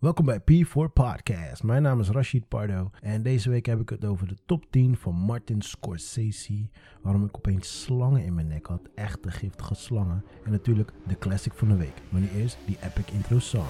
Welkom bij P4 Podcast. Mijn naam is Rashid Pardo en deze week heb ik het over de top 10 van Martin Scorsese. Waarom ik opeens slangen in mijn nek had, echte giftige slangen. En natuurlijk de classic van de week. Maar nu eerst die epic intro song.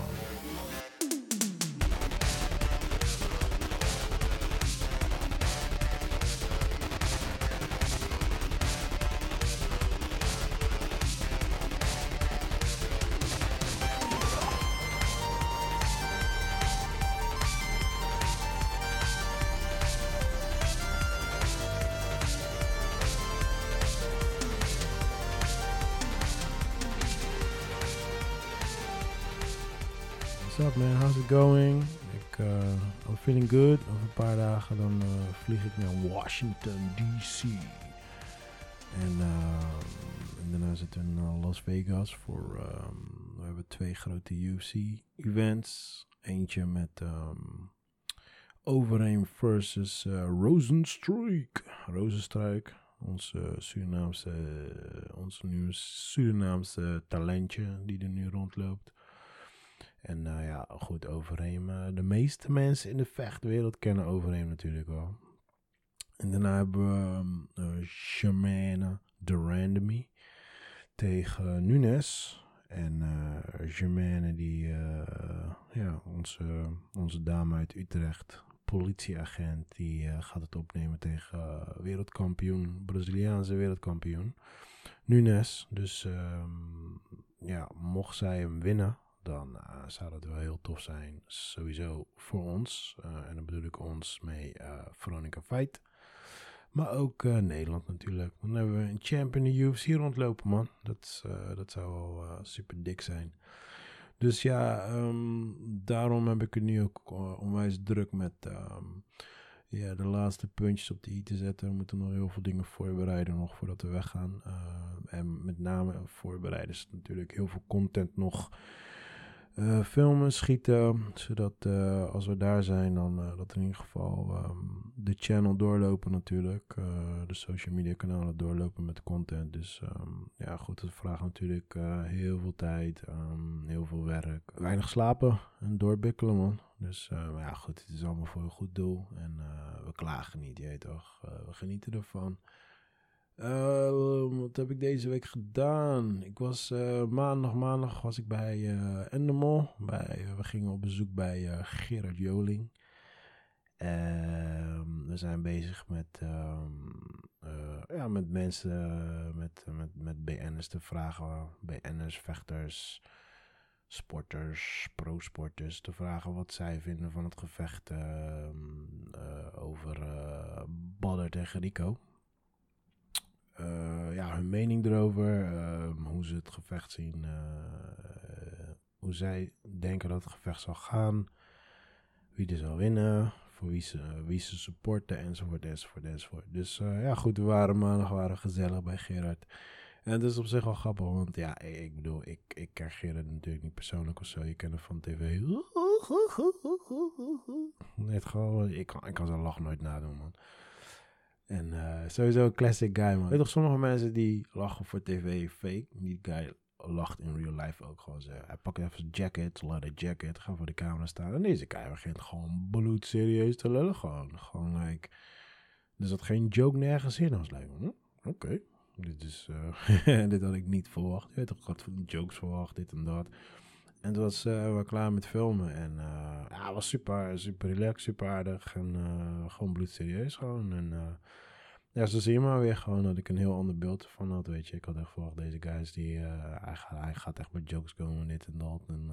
Feeling good. Over een paar dagen dan uh, vlieg ik naar Washington DC. En, uh, en daarna zitten we in uh, Las Vegas voor, um, we hebben twee grote UFC events. Eentje met um, Overeem versus uh. Rozenstruik, onze Surinaamse, onze nieuwe Surinaamse talentje die er nu rondloopt. En nou ja, goed, Overeem. Uh, de meeste mensen in de vechtwereld kennen Overeem natuurlijk wel. En daarna hebben we um, uh, Durandamy tegen Nunes. En uh, Germaine, die, uh, ja, onze, onze dame uit Utrecht, politieagent, die gaat het opnemen tegen wereldkampioen, Braziliaanse wereldkampioen, Nunes. Dus um, ja, mocht zij hem winnen, dan uh, zou dat wel heel tof zijn. Sowieso voor ons. Uh, en dan bedoel ik ons mee uh, Veronica Fight. Maar ook Nederland natuurlijk. Dan hebben we een champ in de UFC rondlopen, man. Dat, dat zou wel super dik zijn. Dus ja, um, daarom heb ik er nu ook onwijs druk met um, ja, de laatste puntjes op de i te zetten. We moeten nog heel veel dingen voorbereiden nog voordat we weggaan. en met name voorbereiden is natuurlijk heel veel content nog uh, filmen, schieten, zodat uh, als we daar zijn, dan uh, dat in ieder geval um, de channel doorlopen natuurlijk, de social media kanalen doorlopen met content. Dus um, ja, goed, dat vraagt natuurlijk heel veel tijd, um, heel veel werk, weinig slapen en doorbikkelen man. Dus maar ja, goed, het is allemaal voor een goed doel en we klagen niet, je toch, we genieten ervan. Uh, wat heb ik deze week gedaan? Ik was uh, maandag, maandag was ik bij uh, Endemol. Bij, we gingen op bezoek bij Gerard Joling. Ehm, we zijn bezig met, um, ja, met mensen, met, met, met BN'ers te vragen. BN'ers, vechters, sporters, pro-sporters. Te vragen wat zij vinden van het gevecht over Badder tegen Rico. Uh, ja, hun mening erover, uh, hoe ze het gevecht zien, uh, hoe zij denken dat het gevecht zal gaan, wie er zal winnen, voor wie ze, wie ze supporten, enzovoort, enzovoort, enzovoort. Dus ja, goed, we waren maandag waren gezellig bij Gerard. En het is op zich wel grappig, want ja, ik bedoel, ik, ik ken Gerard natuurlijk niet persoonlijk of zo, je kent hem van tv. Net gewoon, ik kan, ik kan zijn lach nooit nadoen, man. En uh, sowieso een classic guy, man. Weet toch, sommige mensen die lachen voor tv fake. Die guy lacht in real life ook gewoon. Zo. Hij pakt even zijn jacket, leather jacket, gaat voor de camera staan. En deze guy begint gewoon bloedserieus te lullen. Gewoon, gewoon like... Er zat geen joke nergens in. like, hm, oké. Dit is... Uh, dit had ik niet verwacht. Je weet toch, ik had jokes verwacht, dit en dat. En toen was uh, we klaar met filmen. En uh, ja, was super, super relaxed, super aardig. En uh, gewoon bloedserieus gewoon. En ja, zo zie je maar weer gewoon dat ik een heel ander beeld van had, weet je. Ik had echt verwacht, deze guys, die, hij, gaat, hij gaat echt met jokes komen, dit en dat. En,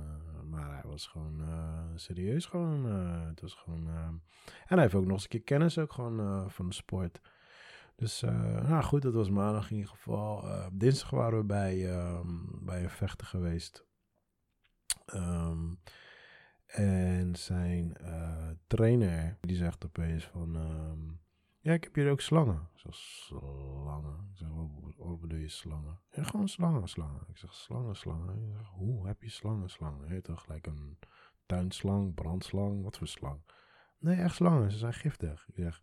maar hij was gewoon serieus gewoon. het was gewoon... en hij heeft ook nog eens een keer kennis ook gewoon van de sport. Dus nou goed, dat was maandag in ieder geval. dinsdag waren we bij, bij een vechter geweest. Um, en zijn uh, trainer, die zegt opeens van... Um, ja, ik heb hier ook slangen. Ik zeg, slangen? Ik zeg, wat bedoel je slangen? Ja, gewoon slangen, slangen. Ik zeg, slangen, slangen. Ik zeg, hoe heb je slangen, slangen? Heet toch gelijk een tuinslang, brandslang, wat voor slang? Nee, echt slangen, ze zijn giftig. Ik zeg,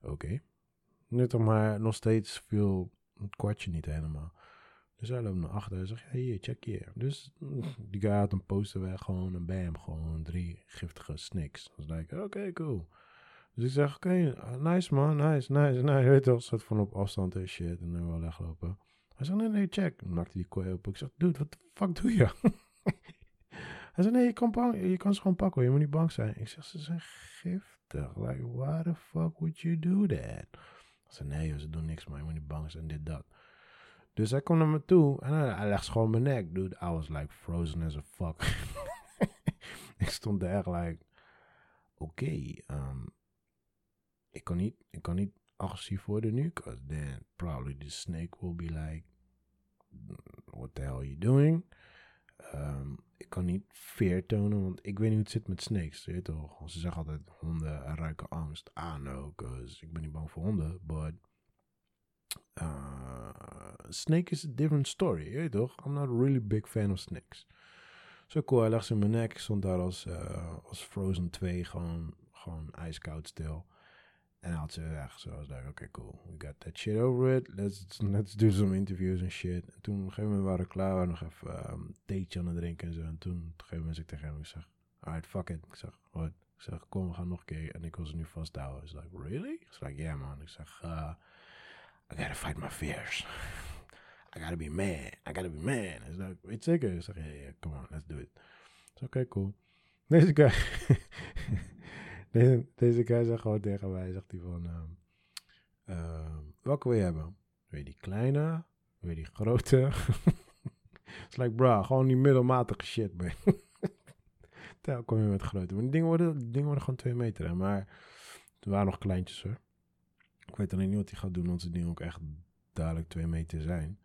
oké. Okay. Nu toch maar nog steeds viel het kwartje niet helemaal. Dus hij loopt naar achter en zegt, hey, check hier. Dus mm, die guy had een poster weg, gewoon een bam, gewoon drie giftige snakes. Dus ik oké, cool. Dus ik zeg, oké, nice man, nice, nice, nice. Weet je wel, zat van op afstand en shit en dan wel weglopen. Hij zegt, nee, nee, check. Dan maakte die kooi open. Ik zeg, dude, wat de fuck doe je? Hij zei, nee, je kan, bang, je kan ze gewoon pakken. Je moet niet bang zijn. Ik zeg, ze zijn giftig. Like, why the fuck would you do that? Hij nee ze doen niks, maar je moet niet bang zijn, dit, dat. Dus hij komt naar me toe en hij, legt gewoon mijn nek. Dude, I was like frozen as a fuck. ik stond daar echt like, oké, okay, um, ik, kan niet, ik kan niet agressief worden nu, because then probably the snake will be like, what the hell are you doing? Um, ik kan niet veer tonen, want ik weet niet hoe het zit met snakes. Weet toch? Ze zeggen altijd honden ruiken angst. Ah, no, because ik ben niet bang voor honden, but uh, snake is a different story, weet toch? I'm not a really big fan of snakes. Zo cool, hij leg ze in mijn nek. Stond daar als, uh, als Frozen 2, gewoon, gewoon ijskoud stil. En hij had ze echt zo, was like, oké, okay, cool. We got that shit over it. Let's, let's do some interviews en shit. En toen, op een gegeven moment waren we klaar. We waren nog even um, theetje aan het drinken en zo. En toen, op een gegeven moment zei ik tegen hem, ik zeg, alright, fuck it. Ik zeg, what? Ik zeg, kom, we gaan nog een keer. En ik wil ze nu vasthouden. Hij like, really? Ik like, yeah, man. Ik zeg, I gotta fight my fears. I gotta be man. I gotta be man. Hij like, weet zeker? Ik zeg, yeah, come on, let's do it. oké, cool. Deze guy... Deze, deze guy zegt gewoon tegen mij, zegt hij van, uh, welke wil je hebben? Wil je die kleine? Wil je die grote? Is like, bro, gewoon die middelmatige shit, man. Tel kom je met grote. Maar die dingen worden, die dingen worden gewoon twee meter. Maar er waren nog kleintjes, hoor. Ik weet alleen niet wat hij gaat doen, want ze dingen ook echt duidelijk twee meter zijn.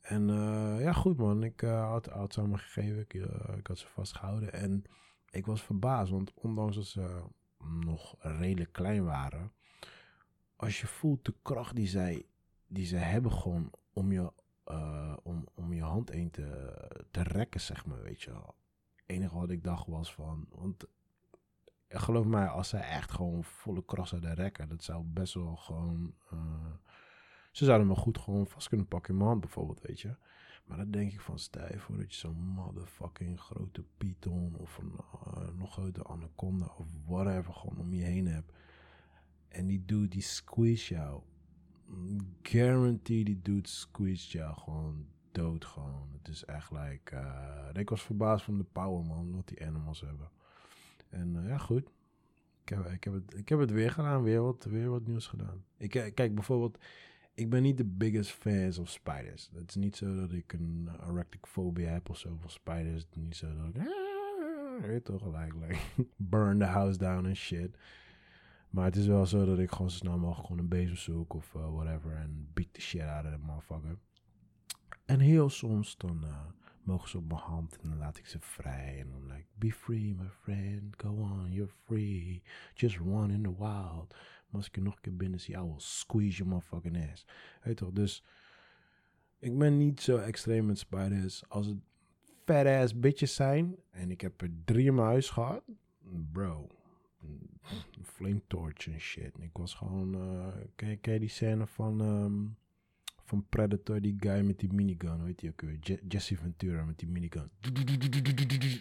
En uh, ja, goed man. Ik uh, had, had ze allemaal gegeven. Ik, uh, ik had ze vastgehouden. En ik was verbaasd, want ondanks dat ze nog redelijk klein waren, als je voelt de kracht die zij, die zij hebben gewoon om je, om, om je hand heen te, te rekken, zeg maar, weet je wel. Het enige wat ik dacht was van, want geloof mij, als zij echt gewoon volle kracht zouden rekken, dat zou best wel gewoon, uh, ze zouden me goed gewoon vast kunnen pakken in mijn hand bijvoorbeeld, weet je. Maar dan denk ik van stijf voor dat je zo'n motherfucking grote python of een uh, nog grote anaconda of whatever gewoon om je heen hebt. En die dude die squeeze jou. Guarantee die dude squeeze jou gewoon dood gewoon. Het is echt like... Uh, ik was verbaasd van de power man, wat die animals hebben. En uh, ja goed. Ik heb, ik, heb het, ik heb het weer gedaan, weer wat, weer wat nieuws gedaan. Ik, kijk bijvoorbeeld ik ben niet de biggest fan of spiders. Het is niet zo dat ik een arachnophobia heb of zo van spiders. Het is niet zo dat ik... Ah, weet toch, like, like burn the house down en shit. Maar het is wel zo dat ik gewoon zo snel mogelijk gewoon een bezem zoek of uh, whatever. En beat the shit out of that motherfucker. En heel soms dan mogen ze op mijn hand en dan laat ik ze vrij. En dan like, be free my friend, go on, you're free. Just run in the wild. Maar als ik je nog een keer binnen zie, I will squeeze your motherfucking ass. Weet toch, dus ik ben niet zo extreem met spiders. Als het fat ass bitches zijn en ik heb er drie in mijn huis gehad, bro, flame torch en shit. Ik was gewoon, uh, ken, ken je die scène van, um, van Predator, die guy met die minigun, weet je ook weer, Jesse Ventura met die minigun.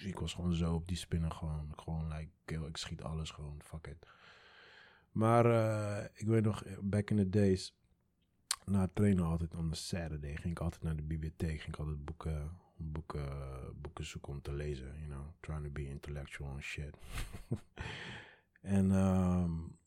Ik was gewoon zo op die spinnen gewoon, gewoon like, ik schiet alles gewoon, fuck it. Maar uh, ik weet nog, back in the days, na het trainen altijd on the Saturday, ging ik altijd naar de bibliotheek, ging ik altijd boeken, boeken, boeken zoeken om te lezen, you know, trying to be intellectual and shit. en, um,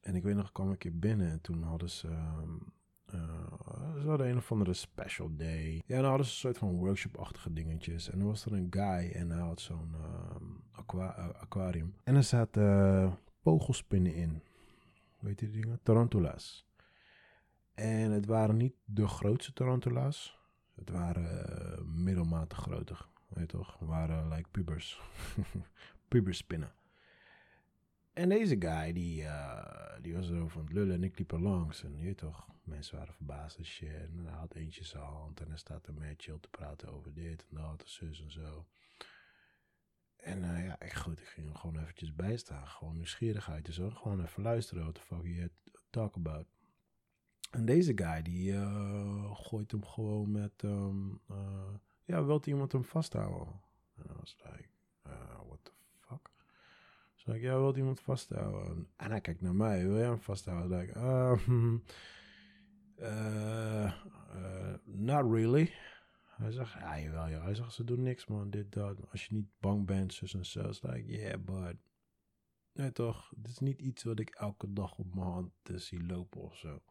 en ik weet nog, kwam ik keer binnen en toen hadden ze, um, uh, ze hadden een of andere special day. Ja, dan hadden ze een soort van workshop-achtige dingetjes. En dan was er een guy en hij had zo'n um, aqua aquarium. En er zaten uh, vogelspinnen in weet je die dingen? Tarantulas. En het waren niet de grootste tarantula's. Het waren middelmatig grote, weet je toch? Het waren like pubers. Puberspinnen. En deze guy, die, uh, die was er van het lullen en ik liep er langs. En je toch, mensen waren verbaasd en shit. En hij had eentje zijn hand en hij staat er met chill te praten over dit en dat en zus en zo. En uh, ja, ik, goed, ik ging hem gewoon eventjes bijstaan. Gewoon nieuwsgierigheid. Dus ook gewoon even luisteren. What the fuck you talk about. En deze guy, die uh, gooit hem gewoon met... Um, ja, wilt iemand hem vasthouden? En I was like, what the? Ik, ja, wilt iemand vasthouden? En hij kijkt naar mij, wil jij hem vasthouden? Like, um, not really. Hij zegt, ja, jawel, ja. Hij zegt, ze doen niks, man, dit, dat. Als je niet bang bent, zus en zo. Is like, yeah, but... Nee, toch? Dit is niet iets wat ik elke dag op mijn hand zie lopen of zo.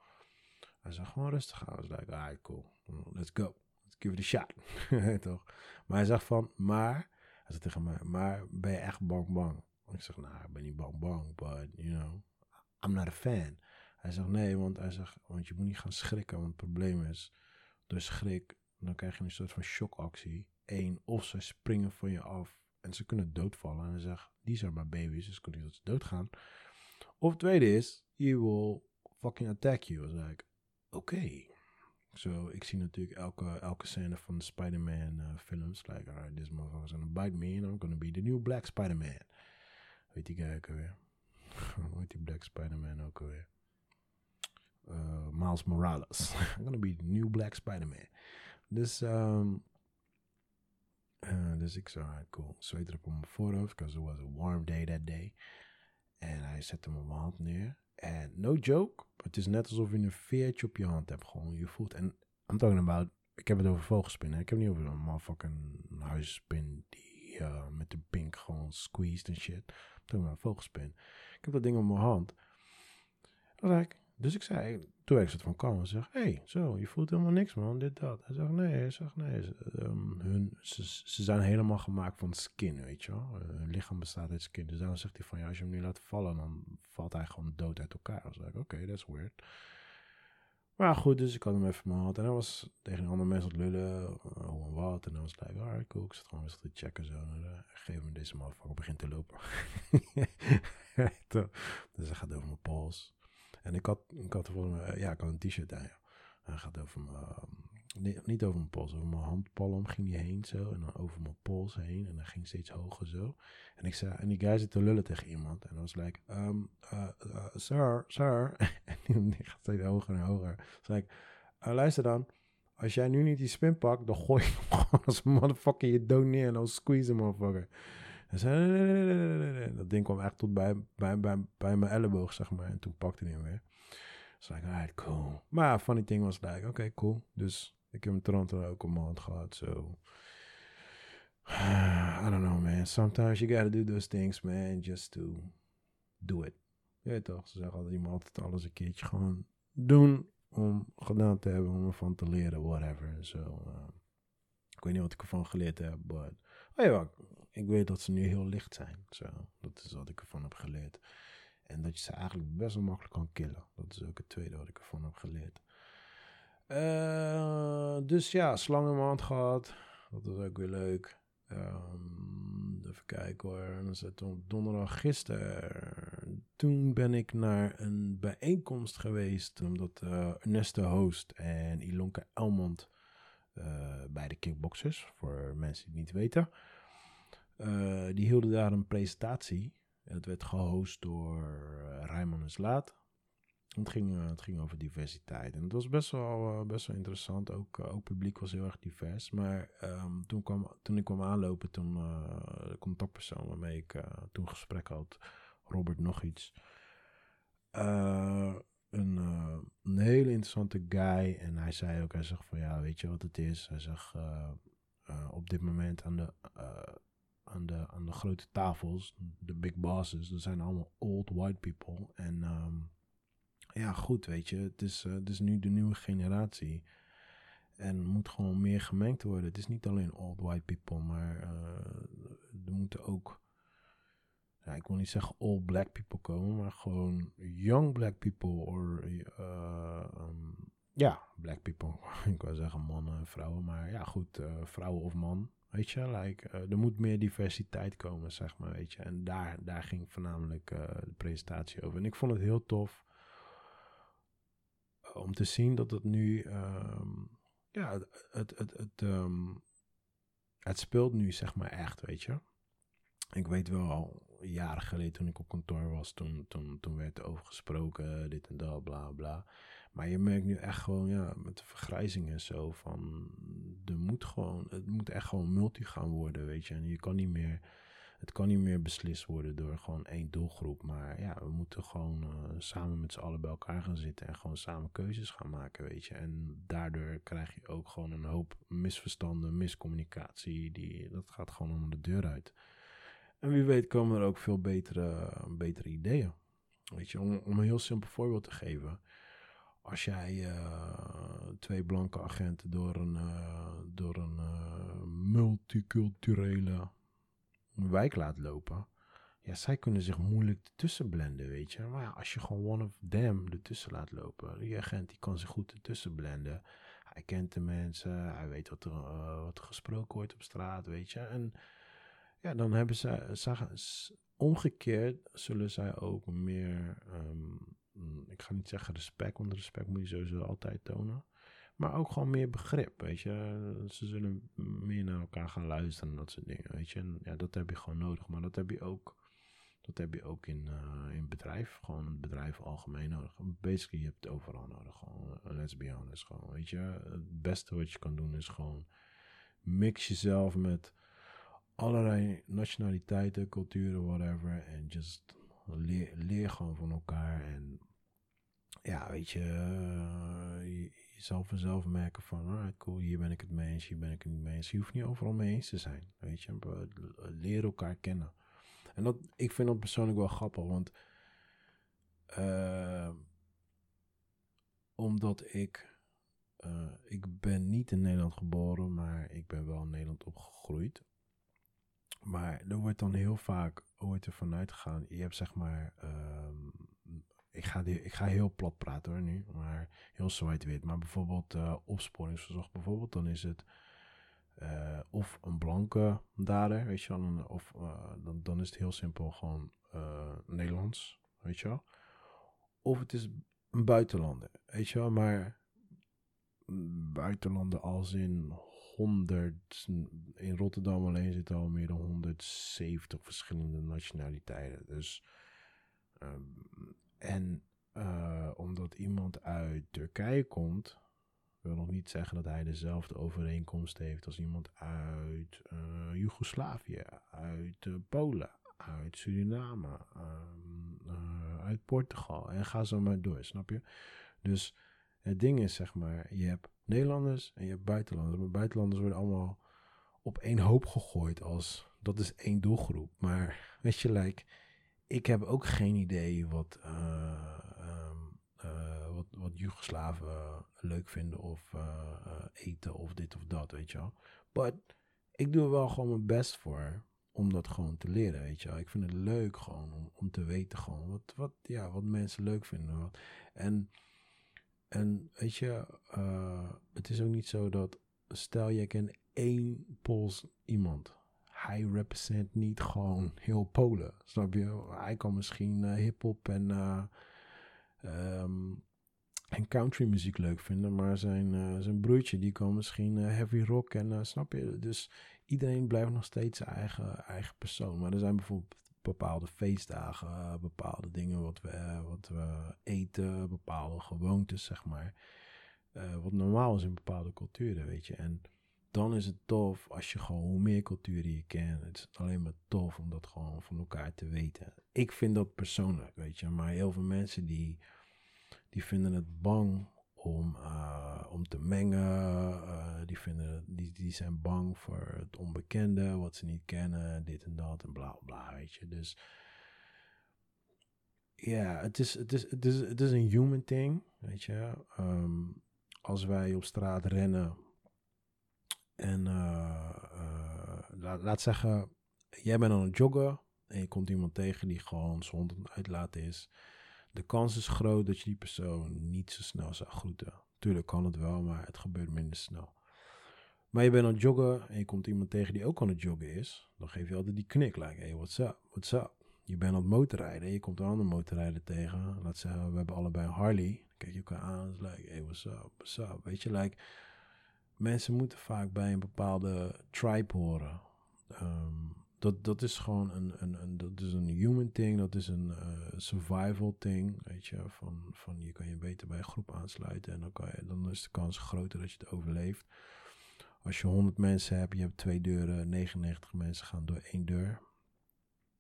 Hij zegt, gewoon rustig aan. I was like, alright, cool. Let's go. Let's give it a shot. toch? Maar hij zegt van, maar... Hij zegt tegen mij, maar ben je echt bang bang? Ik zeg, nou, ik ben niet bang bang, but, you know... I'm not a fan. Hij zegt, nee, want hij zegt, want je moet niet gaan schrikken. Want het probleem is, door schrik dan krijg je een soort van shockactie. Eén, of ze springen van je af en ze kunnen doodvallen. En dan zeg die zijn maar baby's, dus kunnen niet dat ze doodgaan. Of het tweede is, he will fucking attack you. Dan zeg ik, oké. Zo, ik zie natuurlijk elke, elke scène van de Spider-Man uh, films. Like, alright, this motherfucker's gonna bite me and I'm gonna be the new black Spider-Man. Weet die guy ook alweer? Hoe die black Spider-Man ook alweer? Uh, Miles Morales. I'm gonna be the new black Spider-Man. Dus, um, uh, dus ik zei, ah, cool. Zweet erop op mijn voorhoofd, because it was a warm day that day. En hij zette mijn hand neer. En no joke, het is net alsof je een veertje op je hand hebt. Gewoon, je voelt, en I'm talking about, ik heb het over vogelspinnen. Ik heb niet over een motherfucking huisspin die uh, met de pink gewoon squeezed en shit. Ik heb een vogelspin. Ik heb dat ding op mijn hand. Dan dus ik zei, toen ik het van kalm, ik zeg, hé, hey, zo, je voelt helemaal niks man, dit, dat. Hij zegt, nee, hij zegt, nee, ze, um, hun, ze, zijn helemaal gemaakt van skin, weet je wel. Hun lichaam bestaat uit skin. Dus dan zegt hij van, ja, als je hem nu laat vallen, dan valt hij gewoon dood uit elkaar. Dus ik oké, that's weird. Maar goed, dus ik had hem even hand. En hij was tegen een andere mensen aan het lullen, uh, hoe en wat. En dan was het like, cool. Ik zat gewoon eens te checken zo. En uh, geef hem deze motherfucker begint te lopen. dus hij gaat over mijn pols. En ik had, ik had volgens mij, ja, ik had een t-shirt aan, ja. Hij gaat over mijn, uh, niet over mijn pols, over mijn handpalm ging hij heen zo. En dan over mijn pols heen. En dan ging steeds hoger zo. En ik zei, en die guy zit te lullen tegen iemand. En dan was like, um, uh, uh, sir, sir. en die gaat steeds hoger en hoger. Dus zei ik, luister dan. Als jij nu niet die spin pakt, dan gooi je gewoon als motherfucker je dood neer. En dan squeeze hem, motherfucker. En zei, Dat ding kwam echt tot bij, bij, bij, bij mijn elleboog, zeg maar. En toen pakte hij hem weer. Dus ik, alright, cool. Maar funny thing was like, oké, cool. Dus ik heb een Toronto ook een maand gehad, zo. So. I don't know, man. Sometimes you gotta do those things, man, just to do it. Weet toch, ze zeggen altijd, je altijd alles een keertje gewoon doen om gedaan te hebben, om ervan te leren, whatever. So, uh, ik weet niet wat ik ervan geleerd heb, but... Oh ja, ik weet dat ze nu heel licht zijn. Zo, dat is wat ik ervan heb geleerd. En dat je ze eigenlijk best wel makkelijk kan killen. Dat is ook het tweede wat ik ervan heb geleerd. Uh, dus ja, slang in mijn hand gehad. Dat was ook weer leuk. Um, even kijken hoor. En dan zit donderdag gisteren. Toen ben ik naar een bijeenkomst geweest. Omdat uh, Ernesto Host en Ilonka Elmond. Uh, bij de kickboxers. Voor mensen die het niet weten. Die hielden daar een presentatie. Het werd gehost door uh, Raymond Slaat. Het ging, uh, het ging over diversiteit. En het was best wel, best wel interessant. Ook, ook publiek was heel erg divers. Maar um, toen, kwam, toen ik kwam aanlopen, toen de contactpersoon waarmee ik toen gesprek had, Robert nog iets. een, een hele interessante guy. En hij zei ook, hij zegt van ja, weet je wat het is? Hij zegt op dit moment aan de aan de, aan de grote tafels, de big bosses, dat zijn allemaal old white people. En um, ja, goed, weet je, het is, uh, het is nu de nieuwe generatie. En moet gewoon meer gemengd worden. Het is niet alleen old white people, maar uh, er moeten ook, ja, ik wil niet zeggen old black people komen, maar gewoon young black people. Or, uh, um, ja, black people. ik wil zeggen mannen en vrouwen, maar ja, goed, vrouwen of man. Weet je, like, er moet meer diversiteit komen, zeg maar, weet je. En daar, daar ging voornamelijk de presentatie over. En ik vond het heel tof om te zien dat het nu, um, ja, het, het, het, het, um, het speelt nu, zeg maar, echt, weet je. Ik weet wel, jaren geleden toen ik op kantoor was, toen, toen, toen werd er over gesproken, dit en dat, bla bla. Maar je merkt nu echt gewoon, ja, met de vergrijzing en zo, van er moet gewoon, het moet echt gewoon multi gaan worden, weet je. En je kan niet meer, het kan niet meer beslist worden door gewoon één doelgroep. Maar ja, we moeten gewoon uh, samen met z'n allen bij elkaar gaan zitten en gewoon samen keuzes gaan maken, weet je. En daardoor krijg je ook gewoon een hoop misverstanden, miscommunicatie, die, dat gaat gewoon onder de deur uit. En wie weet komen er ook veel betere, betere ideeën. Weet je, om, om een heel simpel voorbeeld te geven als jij uh, twee blanke agenten door een, uh, door een multiculturele wijk laat lopen. Ja, zij kunnen zich moeilijk ertussen blenden, weet je. Maar ja, als je gewoon one of them ertussen laat lopen. Die agent die kan zich goed ertussen blenden. Hij kent de mensen, hij weet wat er, wat er gesproken wordt op straat, weet je. En ja, dan hebben ze, omgekeerd zullen zij ook meer um, Mm, ik ga niet zeggen respect, want respect moet je sowieso altijd tonen. Maar ook gewoon meer begrip, weet je. Ze zullen meer naar elkaar gaan luisteren en dat soort dingen, weet je. Ja, dat heb je gewoon nodig. Maar dat heb je ook, dat heb je ook in, uh, in bedrijf. Gewoon het bedrijf algemeen nodig. Basically, je hebt het overal nodig. Gewoon, let's be honest. Gewoon, weet je. Het beste wat je kan doen is gewoon mix jezelf met allerlei nationaliteiten, culturen, whatever. En just leer, leer gewoon van elkaar. En ja, weet je, uh, je, zal vanzelf merken van, ah, cool, hier ben ik het mee hier ben ik het niet eens. Je hoeft niet overal mee eens te zijn, weet je. Leer elkaar kennen. En dat, ik vind dat persoonlijk wel grappig, want uh, omdat ik, uh, ik ben niet in Nederland geboren, maar ik ben wel in Nederland opgegroeid. Maar er wordt dan heel vaak ooit er vanuit gegaan. Je hebt zeg maar. Um, ik, ga die, ik ga heel plat praten hoor nu. Maar heel zwart-wit. Maar bijvoorbeeld uh, opsporingsverzocht. Bijvoorbeeld dan is het. Uh, of een blanke dader. Weet je wel. Of uh, dan, dan is het heel simpel gewoon Nederlands. Weet je wel. Of het is een buitenlander. Weet je wel. Maar buitenlander als in 100. In Rotterdam alleen zitten al meer dan 170 verschillende nationaliteiten. Dus. Um, en uh, omdat iemand uit Turkije komt, wil nog niet zeggen dat hij dezelfde overeenkomst heeft als iemand uit uh, Joegoslavië, uit uh, Polen, uit Suriname, um, uit Portugal. En ga zo maar door, snap je? Dus het ding is, zeg maar, je hebt Nederlanders en je hebt buitenlanders. Maar buitenlanders worden allemaal op één hoop gegooid als dat is één doelgroep. Maar weet je, like, ik heb ook geen idee wat, uh, uh, wat, wat Joegoslaven leuk vinden of eten of dit of dat, weet je wel. Maar ik doe er wel gewoon mijn best voor om dat gewoon te leren, weet je wel. Ik vind het leuk gewoon om, om te weten gewoon wat, wat, ja, wat mensen leuk vinden. En en weet je, het is ook niet zo dat, stel je kent één Pools iemand. Hij represent niet gewoon heel Polen, snap je? Hij kan misschien uh, hip-hop en, uh, um, en country muziek leuk vinden, maar zijn, zijn broertje die kan misschien heavy rock en snap je? Dus iedereen blijft nog steeds zijn eigen, eigen persoon. Maar er zijn bijvoorbeeld bepaalde feestdagen, bepaalde dingen wat we, wat we eten, bepaalde gewoontes, zeg maar. Wat normaal is in bepaalde culturen, weet je. En dan is het tof als je gewoon hoe meer culturen je kent. Het is alleen maar tof om dat gewoon van elkaar te weten. Ik vind dat persoonlijk, weet je. Maar heel veel mensen die, die vinden het bang om, uh, om te mengen. Uh, die, vinden, die, die zijn bang voor het onbekende, wat ze niet kennen, dit en dat en bla bla, weet je. Dus ja, het is, het, is, het, is, is een human thing, weet je. Um, als wij op straat rennen en uh, laat, laat zeggen, jij bent aan het joggen en je komt iemand tegen die gewoon zonder uitlaten is de kans is groot dat je die persoon niet zo snel zou groeten. Tuurlijk kan het wel, maar het gebeurt minder snel. Maar je bent aan het joggen en je komt iemand tegen die ook aan het joggen is. Dan geef je altijd die knik, like, hey, what's up, what's up? Je bent aan het motorrijden en je komt een andere motorrijder tegen. Laat zeggen, we hebben allebei een Harley. Dan kijk je elkaar aan, is like, hey, what's up, what's up? Weet je, like, mensen moeten vaak bij een bepaalde tribe horen. Um, dat, dat is gewoon een, een, een, dat is een human parenting, dat is een survival thing, weet je. Van, van je kan je beter bij een groep aansluiten en dan, kan je, dan is de kans groter dat je het overleeft. Als je 100 mensen hebt, je hebt twee deuren, 99 mensen gaan door één deur.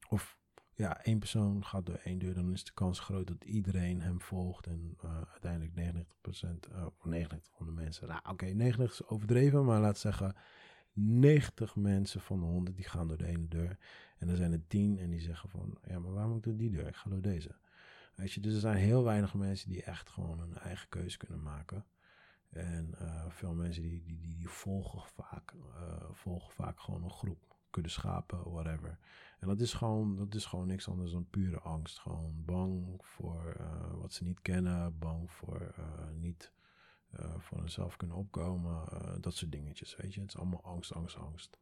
Of ja, één persoon gaat door één deur, dan is de kans groot dat iedereen hem volgt. En uh, uiteindelijk 99%, uh, of 99 van de mensen. Nou, oké, okay, 99 is overdreven, maar laat zeggen 90 mensen van de 100 die gaan door de ene deur. En dan zijn er 10 en die zeggen van, ja, maar waarom moet ik door die deur? Ik ga door deze. Weet je, dus er zijn heel weinig mensen die echt gewoon hun eigen keuze kunnen maken. En uh, veel mensen die, die, die, die volgen, vaak, volgen vaak gewoon een groep. Kudde schapen, whatever. En dat is, gewoon, dat is gewoon niks anders dan pure angst. Gewoon bang voor uh, wat ze niet kennen. Bang voor niet voor hunzelf kunnen opkomen. dat soort dingetjes, weet je. Het is allemaal angst, angst, angst.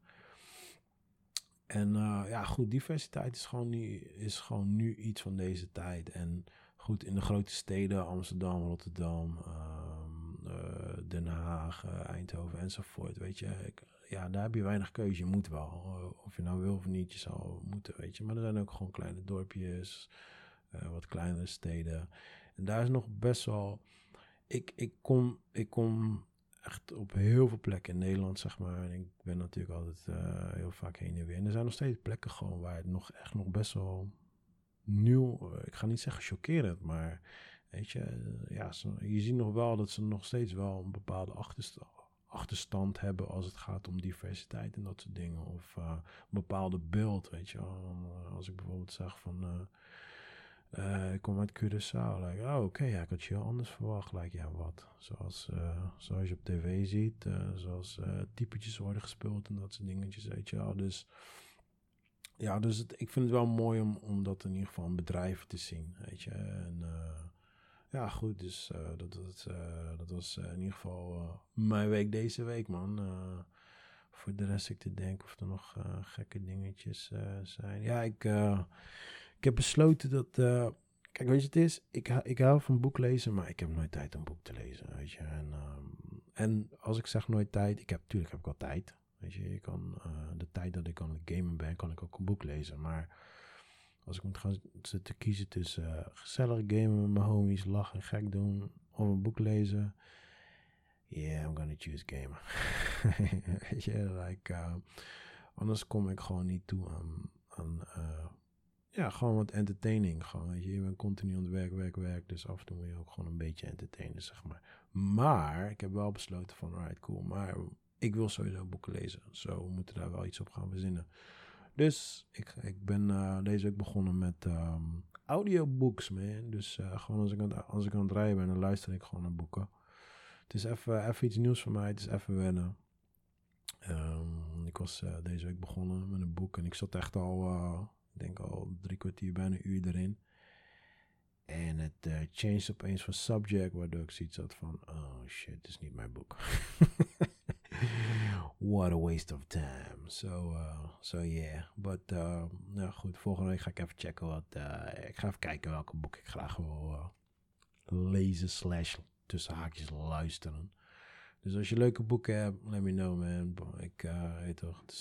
En ja, goed, diversiteit is gewoon, nu, is gewoon nu iets van deze tijd. En goed, in de grote steden, Amsterdam, Rotterdam, ehm, eh, Den Haag, Eindhoven enzovoort, weet je. Ik, ja, daar heb je weinig keuze. Je moet wel. Eh, of je nou wil of niet, je zal moeten, weet je. Maar er zijn ook gewoon kleine dorpjes, wat kleinere steden. En daar is nog best wel... Ik, ik, kom, ik kom echt op heel veel plekken in Nederland, zeg maar. En ik ben natuurlijk altijd heel vaak heen en weer. En er zijn nog steeds plekken gewoon waar het nog echt nog best wel nieuw, eh, ik ga niet zeggen chockerend, maar weet je, eh, ja, je ziet nog wel dat ze nog steeds wel een bepaalde achterstand, hebben als het gaat om diversiteit en dat soort dingen. Of uh, een bepaalde beeld, weet je Als ik bijvoorbeeld zeg van, uh, ik kom uit Curaçao, like, oh oké, ik had je heel anders verwacht. Like, ja, wat? Zoals, zoals je op tv ziet, zoals typetjes worden gespeeld en dat soort dingetjes, weet je wel. Dus ja, dus ik vind het wel mooi om, om dat in ieder geval een bedrijf te zien, weet je. En ja, goed, dus uh, dat, dat, uh, dat was in ieder geval mijn week deze week, man. voor de rest ik te denken of er nog gekke dingetjes zijn. Ja, ik, ik heb besloten dat... kijk, weet je, het is, ik, ik hou van boek lezen, maar ik heb nooit tijd om boek te lezen, weet je. En, um, en als ik zeg nooit tijd, ik heb, natuurlijk heb ik wel tijd, Weet je, je kan de tijd dat ik aan het gamen ben, kan ik ook een boek lezen. Maar als ik moet gaan zitten kiezen tussen uh, gezellig gamen met mijn homies, lachen, gek doen, of een boek lezen. Yeah, I'm gonna choose gamen. Je, like, uh, anders kom ik gewoon niet toe aan, aan ja, gewoon wat entertaining. Gewoon, weet je, je bent continu aan het werk, werk, werk. Dus af en toe moet je ook gewoon een beetje entertainen, zeg maar. Maar ik heb wel besloten van, alright, cool. Maar ik wil sowieso boeken lezen. Zo, we moeten daar wel iets op gaan verzinnen. Dus ik, ik ben uh, deze week begonnen met um, audiobooks, man. Dus uh, gewoon als ik, aan, als ik aan het rijden ben, dan luister ik gewoon naar boeken. Het is even, even iets nieuws voor mij. Het is even wennen. Um, ik was uh, deze week begonnen met een boek. En ik zat echt al, ik denk al drie kwartier, bijna een uur erin. En het changed opeens van subject, waardoor ik zoiets had van, oh shit, dit is niet mijn boek. What a waste of time. So, uh, so yeah. But, uh, nou goed, volgende week ga ik even checken wat, uh, ik ga even kijken welke boek ik graag wil uh, lezen slash tussen haakjes luisteren. Dus als je leuke boeken hebt, let me know man. Ik uh, weet toch, het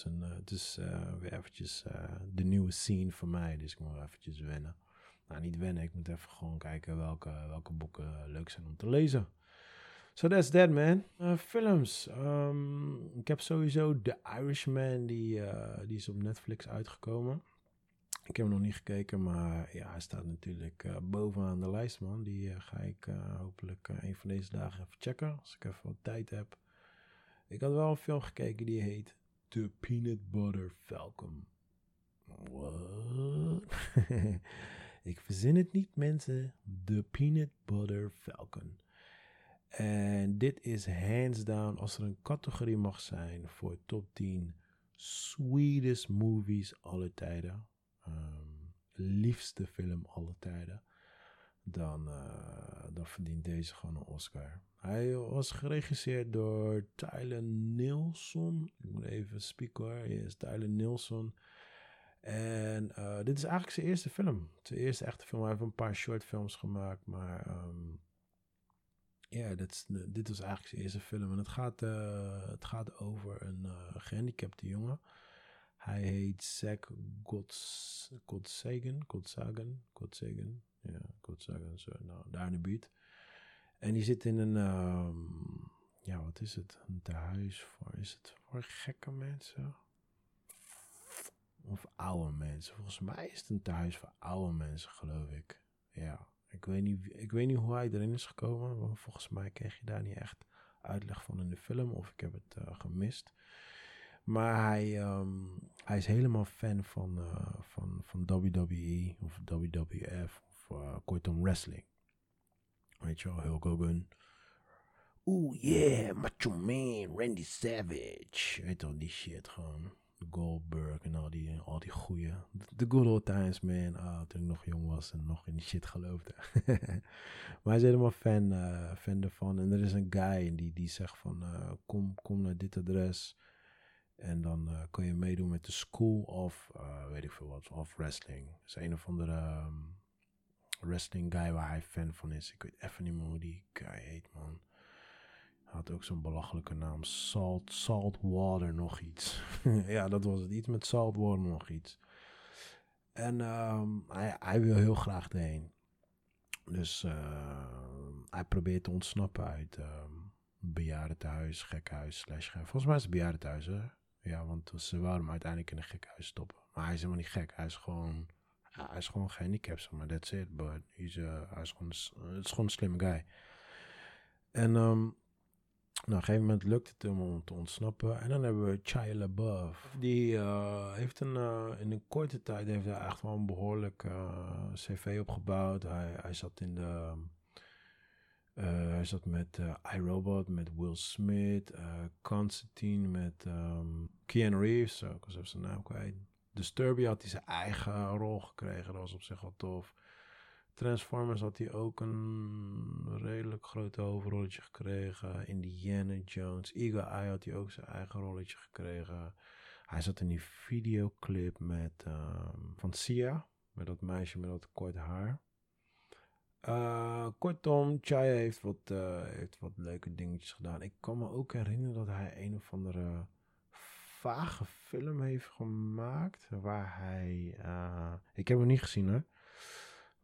is, een, weer eventjes de nieuwe scene voor mij. Dus ik moet eventjes wennen. Nou, niet wennen, ik moet even gewoon kijken welke, welke boeken leuk zijn om te lezen. So that's that, man. Uh, films. Um, ik heb sowieso The Irishman, die, uh, die is op Netflix uitgekomen. Ik heb hem nog niet gekeken, maar ja, hij staat natuurlijk uh, bovenaan de lijst, man. Die ga ik hopelijk een van deze dagen even checken, als ik even wat tijd heb. Ik had wel een film gekeken die heet The Peanut Butter Falcon. What? ik verzin het niet, mensen. The Peanut Butter Falcon. En dit is hands down, als er een categorie mag zijn voor top 10 sweetest movies alle tijden. Um, liefste film alle tijden. Dan, uh, dan verdient deze gewoon een Oscar. Hij was geregisseerd door Tyler Nilsson. Ik moet even spieken hoor. Yes, Tyler Nilsson. En uh, dit is eigenlijk zijn eerste film. Zijn eerste echte film. Hij heeft een paar shortfilms gemaakt. Maar um, ja, dit, dit was eigenlijk zijn eerste film. En het gaat, uh, het gaat over een uh, gehandicapte jongen. Hij heet Zack Gods, Godsagan, Godsagan, Godsagan. Ja, Godsagan, zo. Nou, daar in de buurt. En die zit in een, ehm, ja, wat is het? Een tehuis voor, is het voor gekke mensen? Of oude mensen. Volgens mij is het een tehuis voor oude mensen, geloof ik. Ja, ik weet niet, ik weet niet hoe hij erin is gekomen. Want volgens mij kreeg je daar niet echt uitleg van in de film. Of ik heb het uh, gemist. Maar hij, um, hij is helemaal fan van, uh, van, van WWE of WWF of uh, wrestling. Weet je wel, Hulk Hogan. Oeh yeah, Macho Man, Randy Savage. Weet je die shit gewoon. Goldberg en al die, al die goeie. The good old times, man. Ah, toen ik nog jong was en nog in die shit geloofde. maar hij is helemaal fan, uh, fan ervan. En er is een guy die, die zegt van, uh, kom, kom naar dit adres. En dan uh, kun je meedoen met de School of, weet ik veel wat, of Wrestling. Dat is een of andere um, wrestling guy waar hij fan van is. Ik weet even niet meer hoe die guy heet, man had ook zo'n belachelijke naam. Salt, salt water nog iets. ja, dat was het. Iets met salt water nog iets. En um, hij, hij, wil heel graag erheen. Dus uh, hij probeert te ontsnappen uit um, bejaardentehuis, gekhuis, slash Volgens mij is het bejaardentehuis, hè? Ja, want ze wouden hem uiteindelijk in een gekhuis stoppen. Maar hij is helemaal niet gek. Hij is gewoon, hij is gewoon gehandicapt, zeg maar. That's it. But he's, hij is gewoon, het is gewoon een slimme guy. En um, nou, op een gegeven moment lukt het hem om te ontsnappen. En dan hebben we Shia LaBeouf. Die uh, heeft een, uh, in een korte tijd heeft hij echt wel een behoorlijk uh, cv opgebouwd. Hij, hij zat in de... hij zat met iRobot, met Will Smith, Constantine, met um, Keanu Reeves. ik was even zijn naam kwijt. Disturbia had hij zijn eigen rol gekregen. Dat was op zich wel tof. Transformers had hij ook een redelijk groot hoofdrolletje gekregen. Indiana Jones. Eagle Eye had hij ook zijn eigen rolletje gekregen. Hij zat in die videoclip met, um, van Sia. Met dat meisje met dat kort haar. Uh, kortom, Chaya heeft wat, uh, heeft wat leuke dingetjes gedaan. Ik kan me ook herinneren dat hij een of andere vage film heeft gemaakt. Waar hij. Uh, ik heb hem niet gezien hoor.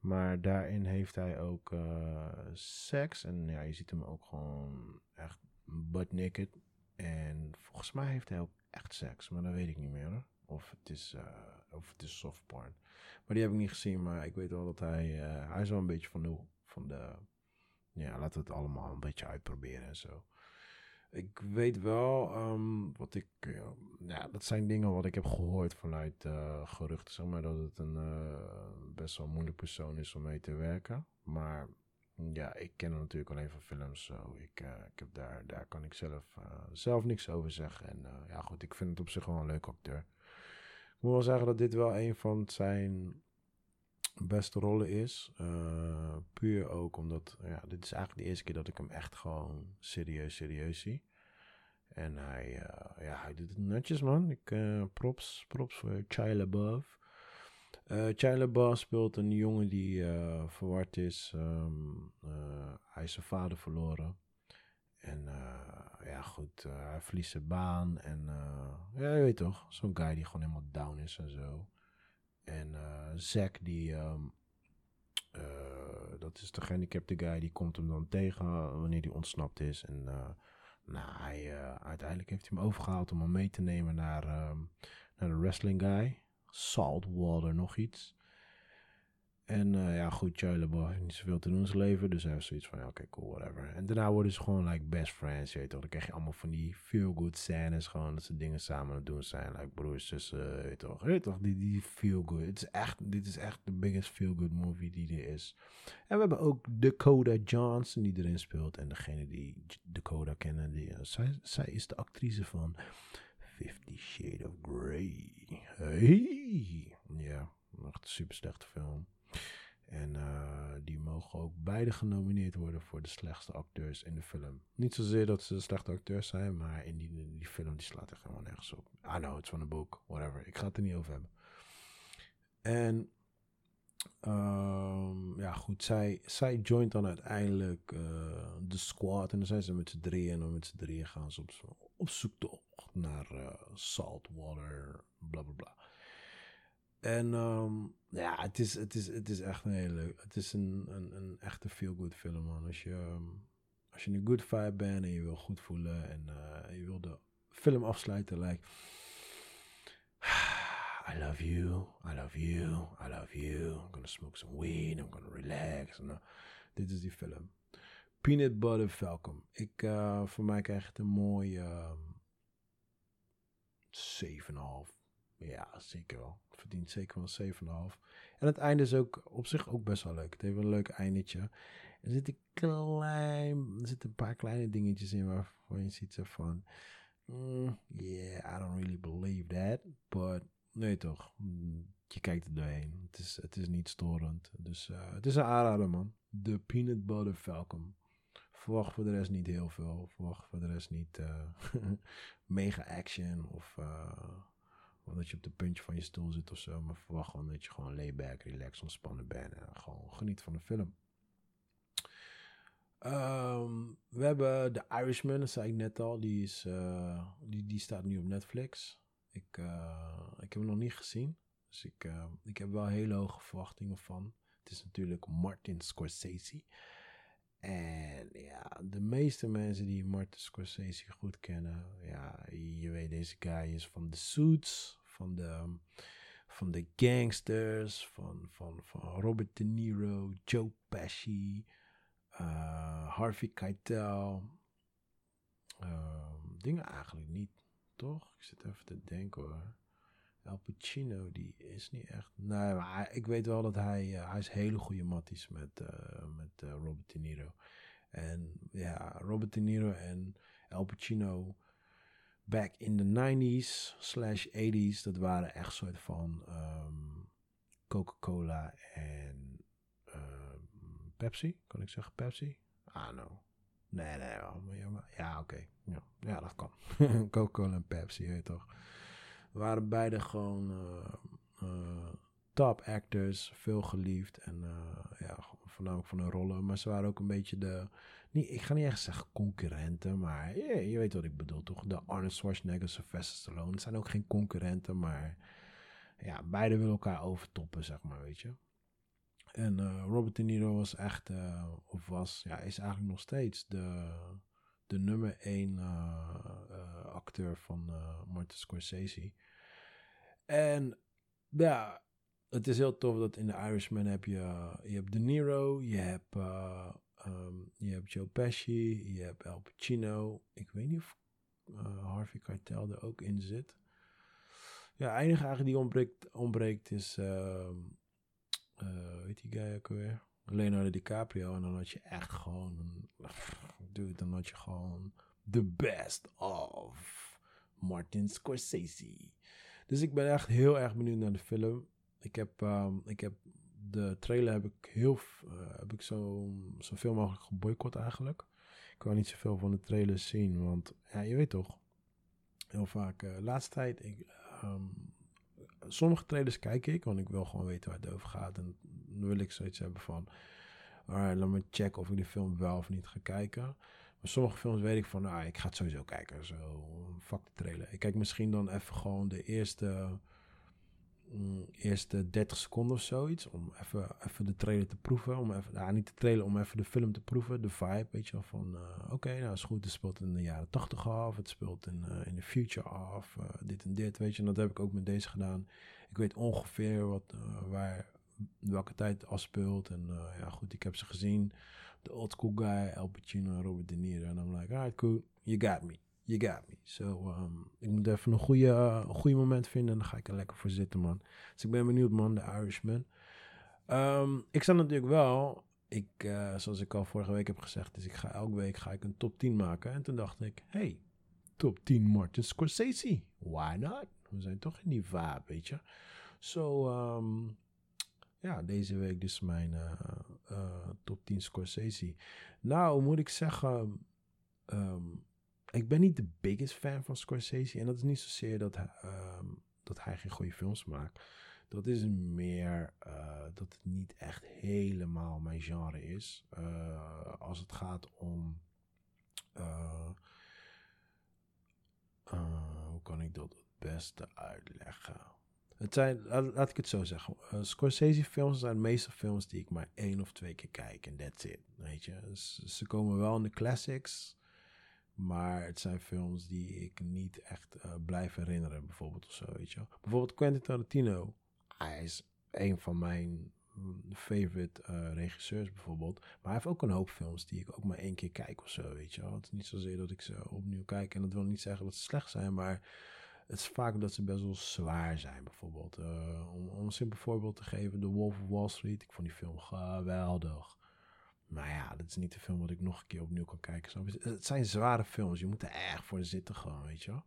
Maar daarin heeft hij ook uh, seks. En ja, je ziet hem ook gewoon echt butt naked. En volgens mij heeft hij ook echt seks. Maar dat weet ik niet meer. Of het is, uh, of het is soft porn. Maar die heb ik niet gezien. Maar ik weet wel dat hij... Uh, hij is wel een beetje van de... Van de ja, laten we het allemaal een beetje uitproberen en zo. Ik weet wel um, wat ik. Uh, ja, dat zijn dingen wat ik heb gehoord vanuit uh, geruchten. Zeg maar dat het een uh, best wel moeilijk persoon is om mee te werken. Maar ja, ik ken hem natuurlijk alleen van films. Zo. Ik, ik heb daar, daar kan ik zelf, zelf niks over zeggen. En ja, goed, ik vind het op zich wel een leuk acteur. Ik moet wel zeggen dat dit wel een van zijn beste rollen is. Uh, puur ook omdat, ja, dit is eigenlijk de eerste keer dat ik hem echt gewoon serieus, serieus zie. En hij, uh, ja, hij doet het netjes, man. Ik, uh, props, props voor Chai LaBeouf. Uh, Chai LaBeouf speelt een jongen die verward is. Um, hij is zijn vader verloren. En ja, goed, hij verliest zijn baan. En ja, je weet toch, zo'n guy die gewoon helemaal down is en zo. En uh, Zack, die, um, uh, dat is de gehandicapte guy, die komt hem dan tegen wanneer hij ontsnapt is. En uh, nou, hij, uiteindelijk heeft hij hem overgehaald om hem mee te nemen naar, um, naar de wrestling guy. Saltwater, nog iets. En uh, ja, goed, Charlie heeft niet zoveel te doen in zijn leven. Dus hij heeft zoiets van, ja, oké, cool, whatever. En daarna worden ze gewoon like best friends, je weet toch. Dan krijg je allemaal van die feel-good scènes. Gewoon dat ze dingen samen aan het doen zijn. Like broers, zussen, weet toch. Weet toch, die, die feel-good. Het is echt, dit is echt de biggest feel-good movie die er is. En we hebben ook Dakota Johnson die erin speelt. En degene die Dakota kennen, die, uh, zij, zij is de actrice van Fifty Shades of Grey. Hey! Ja, echt een super slechte film. En uh, die mogen ook beide genomineerd worden voor de slechtste acteurs in de film. Niet zozeer dat ze slechte acteurs zijn, maar in die, die film die slaat er gewoon nergens op. I know, it's van een boek, whatever. Ik ga het er niet over hebben. En um, ja, goed, zij, zij joint dan uiteindelijk uh, de squad. En dan zijn ze met z'n drieën. En dan met z'n drieën gaan ze op, op zoek vlucht naar uh, saltwater, bla bla bla. En um, ja, het is, het, is, het is echt een hele leuk. Het is een, een, een echte feel-good film, man. Als je, um, als je een good vibe bent en je wil goed voelen en uh, je wil de film afsluiten, like. I love you, I love you, I love you. I'm gonna smoke some weed, I'm gonna relax. Dit is die film. Peanut Butter Falcon. Ik, uh, voor mij krijg het een mooie um, 7,5. Ja, zeker wel. Verdient zeker wel 7,5. En het einde is ook op zich ook best wel leuk. Het heeft een leuk eindetje. Er zit een klein, er zitten een paar kleine dingetjes in waarvan je ziet van, mm, yeah, I don't really believe that, but nee toch, je kijkt er doorheen. Het is, het is niet storend. Dus uh, het is een aanrader man. De Peanut Butter Falcon. Verwacht voor de rest niet heel veel. Verwacht voor de rest niet uh, mega action of, uh, of dat je op de puntje van je stoel zit of zo. Maar verwacht gewoon dat je gewoon layback, relax, ontspannen bent en gewoon geniet van de film. Um, we hebben The Irishman, dat zei ik net al. Die, is, uh, die, die staat nu op Netflix. Ik, uh, ik heb hem nog niet gezien. Dus ik, uh, ik heb wel hele hoge verwachtingen van. Het is natuurlijk Martin Scorsese. En ja, de meeste mensen die Martin Scorsese goed kennen, ja, je weet deze guy is van de Suits, van de, van de gangsters, van, van, van Robert De Niro, Joe Pesci, uh, Harvey Keitel. Uh, dingen eigenlijk niet, toch? Ik zit even te denken hoor. Al Pacino, die is niet echt. Nee, maar ik weet wel dat hij. Uh, hij is hele goede matties met, uh, met Robert De Niro. En ja, Robert De Niro en Al Pacino. Back in the 90s slash 80s. Dat waren echt soort van um, Coca-Cola en um, Pepsi. Kan ik zeggen Pepsi? Ah, no. Nee, nee. Ja, ja oké. Ja, ja, dat kan. Coca-Cola en Pepsi, weet je toch waren beide gewoon uh, uh, top actors, veel geliefd en uh, ja, voornamelijk van hun rollen. Maar ze waren ook een beetje de, niet, ik ga niet echt zeggen concurrenten, maar je, je weet wat ik bedoel toch? De Arnold Schwarzenegger, Sylvester Stallone, zijn ook geen concurrenten, maar ja, beide willen elkaar overtoppen, zeg maar, weet je. En Robert De Niro was echt, of was, ja, is eigenlijk nog steeds de de nummer 1 uh, uh, acteur van Martin Scorsese. En ja, het is heel tof dat in The Irishman heb je, je hebt De Niro, je hebt, um, je hebt Joe Pesci, je hebt Al Pacino. Ik weet niet of Harvey Keitel er ook in zit. Ja, enige eigenlijk die ontbreekt, ontbreekt is, weet die guy ook weer? Leonardo DiCaprio. En dan had je echt gewoon, dude, dan had je gewoon the best of Martin Scorsese. Dus ik ben echt heel erg benieuwd naar de film. Ik heb, um, ik heb de trailer heb ik heel, uh, heb ik zo, zoveel mogelijk geboycott eigenlijk. Ik wou niet zoveel van de trailers zien, want ja, je weet toch, heel vaak, uh, laatste tijd, ik, um, sommige trailers kijk ik, want ik wil gewoon weten waar het over gaat. En dan wil ik zoiets hebben van, alright, laat me checken of ik de film wel of niet ga kijken. Maar sommige films weet ik van, nou, ik ga het sowieso kijken. Zo, fuck de trailer. Ik kijk misschien dan even gewoon de eerste Mm, eerste 30 seconden of zoiets. Om even, even de trailer te proeven. Om even, nou, niet de trailer, om even de film te proeven. De vibe, weet je wel. Van uh, oké, nou is goed. Het speelt in de jaren 80 af. Het speelt in, uh, in de future af. Dit en dit, weet je. En dat heb ik ook met deze gedaan. Ik weet ongeveer wat, waar, welke tijd het afspeelt. En ja, goed, ik heb ze gezien. De old school guy, Al Pacino, Robert De Niro. En I'm like, alright, cool. You got me you got me. So, um, ik moet even een goede, uh, goede moment vinden en dan ga ik er lekker voor zitten, man. Dus ik ben benieuwd, man, de Irishman. Um, ik sta natuurlijk wel, ik, uh, zoals ik al vorige week heb gezegd, dus ik ga elke week ga ik een top 10 maken. En toen dacht ik, hey, top 10 Martin Scorsese. Why not? We zijn toch in die vibe, weet je. So, um, ja, deze week dus mijn uh, top 10 Scorsese. Nou, moet ik zeggen, um, ik ben niet de biggest fan van Scorsese. En dat is niet zozeer dat, um, dat hij geen goede films maakt. Dat is meer uh, dat het niet echt helemaal mijn genre is. Uh, als het gaat om. Uh, kan ik dat het beste uitleggen? Het zijn, laat, ik het zo zeggen. Scorsese-films zijn meeste films die ik maar één of twee keer kijk en that's it. Weet je, ze komen wel in de classics, maar het zijn films die ik niet echt uh, blijf herinneren, bijvoorbeeld of zo, weet je. Bijvoorbeeld Quentin Tarantino. Hij is een van mijn favorite uh, regisseurs bijvoorbeeld. Maar hij heeft ook een hoop films die ik ook maar één keer kijk of zo, weet je wel. Het is niet zozeer dat ik ze opnieuw kijk. En dat wil niet zeggen dat ze slecht zijn, maar het is vaak dat ze best wel zwaar zijn, bijvoorbeeld. Uh, om, om, een simpel voorbeeld te geven, The Wolf of Wall Street. Ik vond die film geweldig. Maar ja, dat is niet de film wat ik nog een keer opnieuw kan kijken. Het zijn zware films. Je moet er erg voor zitten gewoon, weet je wel.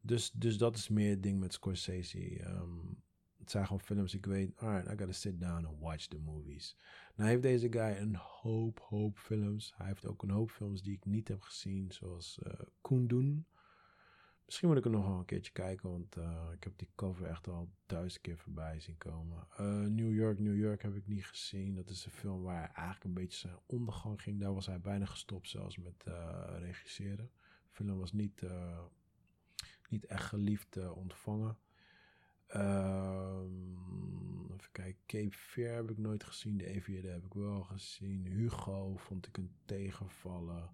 Dus, dus dat is meer het ding met Scorsese. Um, het zijn gewoon films, ik weet, alright, I gotta sit down and watch the movies. Nou heeft deze guy een hoop, hoop films. Hij heeft ook een hoop films die ik niet heb gezien, zoals uh. Misschien moet ik er nog wel een keertje kijken, want uh, ik heb die cover echt al duizend keer voorbij zien komen. Uh, New York, New York heb ik niet gezien. Dat is een film waar hij eigenlijk een beetje zijn ondergang ging. Daar was hij bijna gestopt zelfs met regisseren. De film was niet, niet echt geliefd ontvangen. Um, even kijken, Cape Fear heb ik nooit gezien. De Aviator heb ik wel gezien. Hugo vond ik een tegenvallen.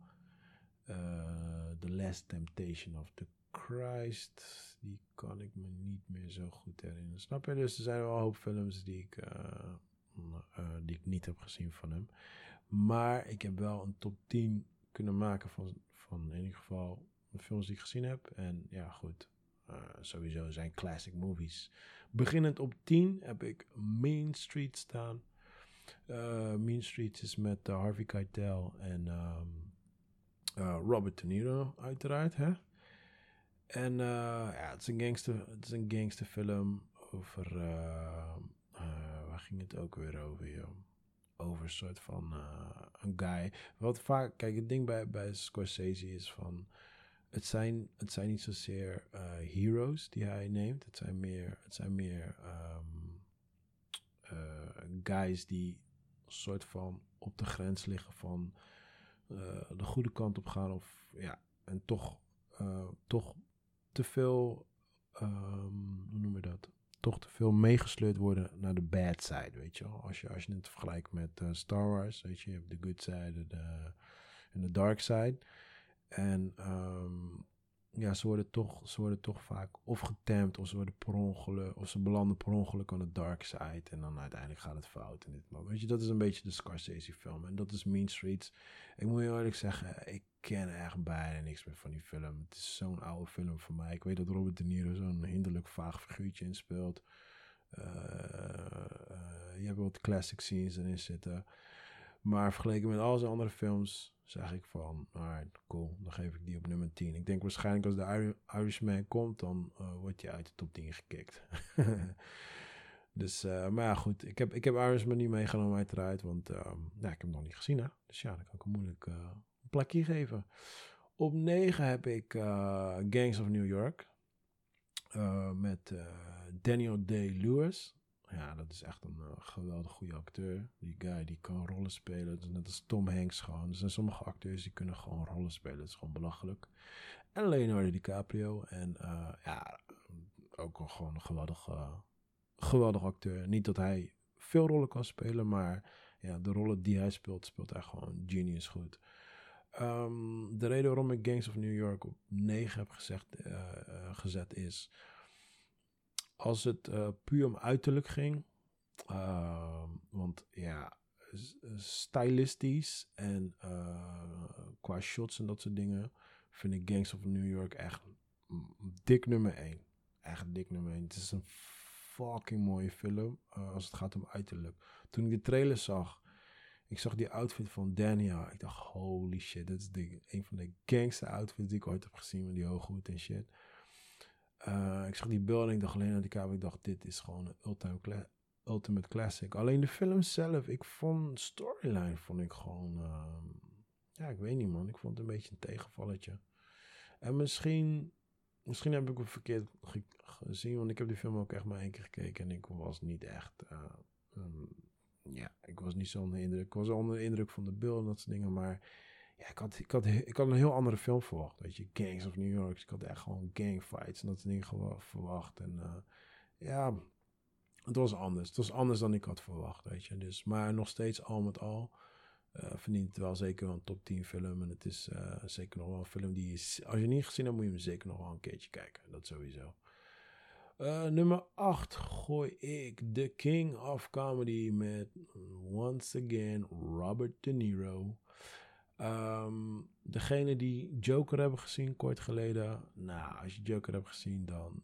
The Last Temptation of the Christ. Die kan ik me niet meer zo goed herinneren. Snap je? Dus er zijn wel een hoop films die ik, uh, uh, die ik niet heb gezien van hem. Maar ik heb wel een top 10 kunnen maken van, van in ieder geval de films die ik gezien heb. En ja, goed. Uh, sowieso zijn classic movies. Beginnend op 10 heb ik Main Street staan. Main Street is met Harvey Keitel en um, Robert De Niro uiteraard. Hè? En ja, het is een gangster, het is een gangsterfilm over... waar ging het ook weer over, joh? Over een soort van een guy. Wat vaak... Kijk, het ding bij, bij Scorsese is van het zijn, het zijn niet zozeer heroes die hij neemt. Het zijn meer, het zijn meer uh, guys die soort van op de grens liggen van de goede kant op gaan. Of ja, en toch, toch te veel, um, hoe noem je dat? Toch te veel meegesleurd worden naar de bad side, weet je wel. Als je, als je het vergelijkt met Star Wars, weet je, je hebt de good side de, en de dark side. En um, ja, ze worden, toch, ze worden toch vaak of getemd, of ze worden per ongeluk, of ze belanden per ongeluk aan de dark side. En dan uiteindelijk gaat het fout. En dit, maar weet je, dat is een beetje de Scorsese film. En dat is Mean Streets. Ik moet je eerlijk zeggen, ik ken echt bijna niks meer van die film. Het is zo'n oude film voor mij. Ik weet dat Robert De Niro zo'n hinderlijk vaag figuurtje inspeelt. Uh, uh, je hebt wat classic scenes erin zitten. Maar vergeleken met al zijn andere films zeg ik van, alright, cool, dan geef ik die op nummer 10. Ik denk waarschijnlijk als de Irishman komt, dan uh, wordt hij uit de top 10 gekikt. dus, maar ja, goed, ik heb, ik heb Irishman niet meegenomen uiteraard, want uh, ik heb hem nog niet gezien, hè. Dus ja, dan kan ik hem moeilijk een plekje geven. Op 9 heb ik Gangs of New York. met Daniel Day-Lewis. Ja, dat is echt een geweldig goede acteur. Die guy die kan rollen spelen. Net als Tom Hanks gewoon. Er zijn sommige acteurs die kunnen gewoon rollen spelen. Dat is gewoon belachelijk. En Leonardo DiCaprio. En ja, ook gewoon een geweldig, geweldig acteur. Niet dat hij veel rollen kan spelen, maar ja, de rollen die hij speelt, speelt hij gewoon genius goed. Um, de reden waarom ik Gangs of New York op 9 heb gezegd, gezet is als het uh, puur om uiterlijk ging. Uh, want ja, stylistisch en qua shots en dat soort dingen vind ik Gangs of New York echt dik nummer 1. Echt dik nummer 1. Het is een fucking mooie film als het gaat om uiterlijk. Toen ik de trailer zag, ik zag die outfit van Daniel. Ik dacht, holy shit, dat is de, een van de gangste outfits die ik ooit heb gezien met die hooghoed en shit. Uh, ik zag die en ik dacht alleen aan die kamer. Ik dacht, dit is gewoon een ultimate, ultimate classic. Alleen de film zelf, ik vond storyline vond ik gewoon... Uh, ja, ik weet niet man. Ik vond het een beetje een tegenvalletje. En misschien, misschien heb ik het verkeerd ge gezien. Want ik heb die film ook echt maar één keer gekeken. En ik was niet echt... Um, ja, ik was niet zo onder de indruk. Ik was onder de indruk van de beelden en dat soort dingen. Maar Ja, ik had, ik, had, ik had een heel andere film verwacht. Weet je, Gangs of New York. Ik had echt gewoon gangfights en dat soort dingen verwacht. En uh, ja, het was anders. Het was anders dan ik had verwacht, weet je. Dus, maar nog steeds al met al uh, verdient het wel zeker wel een top 10 film. En het is uh, zeker nog wel een film die, als je niet gezien hebt, moet je hem zeker nog wel een keertje kijken. Dat sowieso. Uh, nummer 8 gooi ik The King of Comedy met once again Robert De Niro. Um, degene die Joker hebben gezien kort geleden. Nou, als je Joker hebt gezien, dan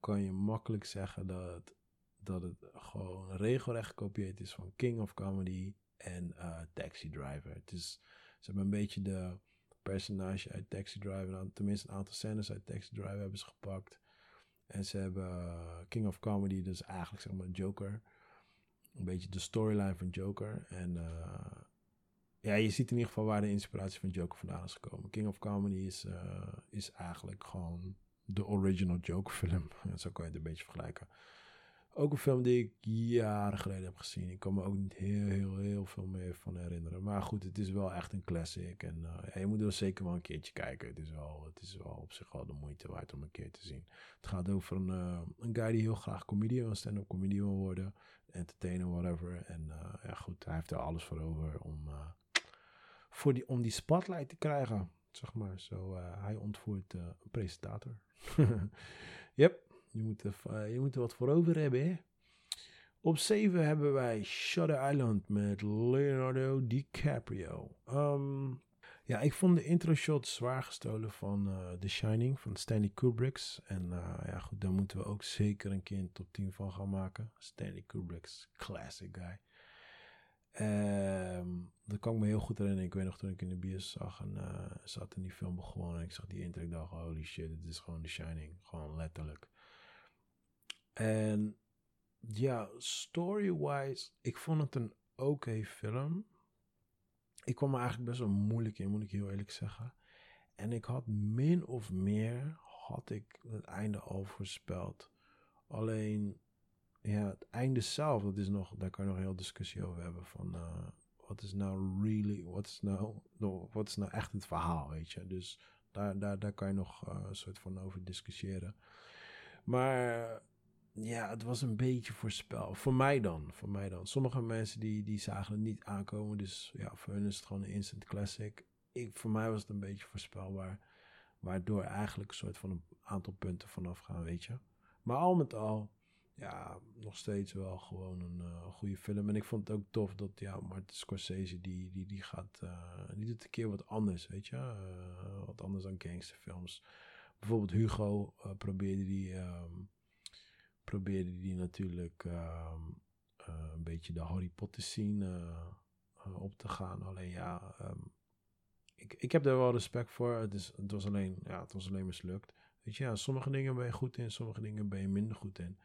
kan je makkelijk zeggen dat, dat het gewoon regelrecht gekopieerd is van King of Comedy en uh, Taxi Driver. Het is, ze hebben een beetje de personage uit Taxi Driver, tenminste een aantal scènes uit Taxi Driver hebben ze gepakt. En ze hebben uh, King of Comedy, dus eigenlijk zeg maar Joker. Een beetje de storyline van Joker. En uh, ja, je ziet in ieder geval waar de inspiratie van Joker vandaan is gekomen. King of Comedy is, uh, is eigenlijk gewoon de original Joker film. Zo kan je het een beetje vergelijken. Ook een film die ik jaren geleden heb gezien. Ik kan me ook niet heel, heel, heel veel meer van herinneren. Maar goed, het is wel echt een classic. En ja, je moet er zeker wel een keertje kijken. Het is, wel, het is wel op zich wel de moeite waard om een keer te zien. Het gaat over een, uh, een guy die heel graag comedian, stand-up comedian wil worden. Entertainer, whatever. En uh, ja, goed, hij heeft er alles voor over om, voor die, om die spotlight te krijgen. Zeg maar. Zo, hij ontvoert een presentator. yep. Je moet, er, je moet er wat voor over hebben? Op 7 hebben wij Shutter Island met Leonardo DiCaprio. Um, ja, ik vond de intro shot zwaar gestolen van uh, The Shining van Stanley Kubrick's. En uh, ja, goed, daar moeten we ook zeker een keer een top 10 van gaan maken. Stanley Kubrick's classic guy. Um, dat kan ik me heel goed herinneren. Ik weet nog toen ik in de bios zag en uh, zat in die film begonnen. En ik zag die intro. Ik dacht, holy shit, dit is gewoon The Shining. Gewoon letterlijk. En ja, story-wise, ik vond het een oké film. Ik kwam er eigenlijk best wel moeilijk in, moet ik heel eerlijk zeggen. En ik had min of meer, had ik het einde al voorspeld. Alleen, ja, het einde zelf, dat is nog, daar kan je nog een heel discussie over hebben. Van, uh, wat is nou really, wat is nou, wat is nou echt het verhaal, weet je. Dus daar, daar, daar kan je nog uh, een soort van over discussiëren. Maar ja, het was een beetje voorspel. Voor mij dan, voor mij dan. Sommige mensen die, die zagen het niet aankomen. Dus ja, voor hun is het gewoon een instant classic. Ik, voor mij was het een beetje voorspelbaar. Waardoor eigenlijk een soort van een aantal punten vanaf gaan, weet je. Maar al met al, ja, nog steeds wel gewoon een uh, goede film. En ik vond het ook tof dat, ja, Martin Scorsese, die, die, die gaat, uh, die doet een keer wat anders, weet je. Uh, wat anders dan gangsterfilms. Bijvoorbeeld Hugo probeerde die... Um, probeerde die natuurlijk uh, uh, een beetje de Harry Potter scene uh, op te gaan. Alleen ja, um, ik, ik heb daar wel respect voor. Het, is, het, was alleen, ja, het was alleen mislukt. Weet je, ja, sommige dingen ben je goed in, sommige dingen ben je minder goed in.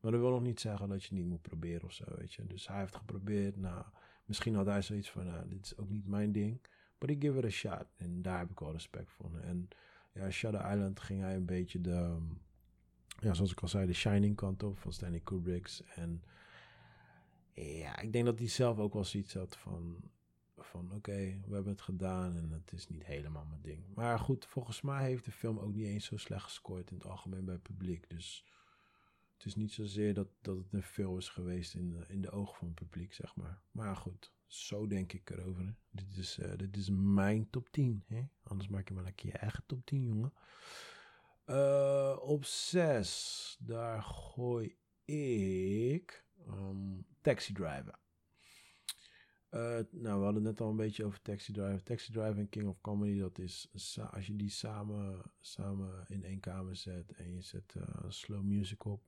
Maar dat wil nog niet zeggen dat je niet moet proberen of zo, weet je. Dus hij heeft geprobeerd. Nou, misschien had hij zoiets van, nou, dit is ook niet mijn ding. But ik give it a shot. En daar heb ik wel respect voor. En ja, Shadow Island ging hij een beetje de ja, zoals ik al zei, de Shining kant op van Stanley Kubrick's. En ja, ik denk dat hij zelf ook wel zoiets had van, van oké, we hebben het gedaan en het is niet helemaal mijn ding. Maar goed, volgens mij heeft de film ook niet eens zo slecht gescoord in het algemeen bij het publiek. Dus het is niet zozeer dat, dat het een film is geweest in de, in de ogen van het publiek, zeg maar. Maar goed, zo denk ik erover. Dit is, uh, dit is mijn top 10. Hè? Anders maak je maar lekker je eigen top 10, jongen. Uh, op 6, daar gooi ik um, Taxi Driver. Uh, nou, we hadden net al een beetje over Taxi Driver. Taxi Driver en King of Comedy, dat is als je die samen, samen in één kamer zet en je zet uh, slow music op.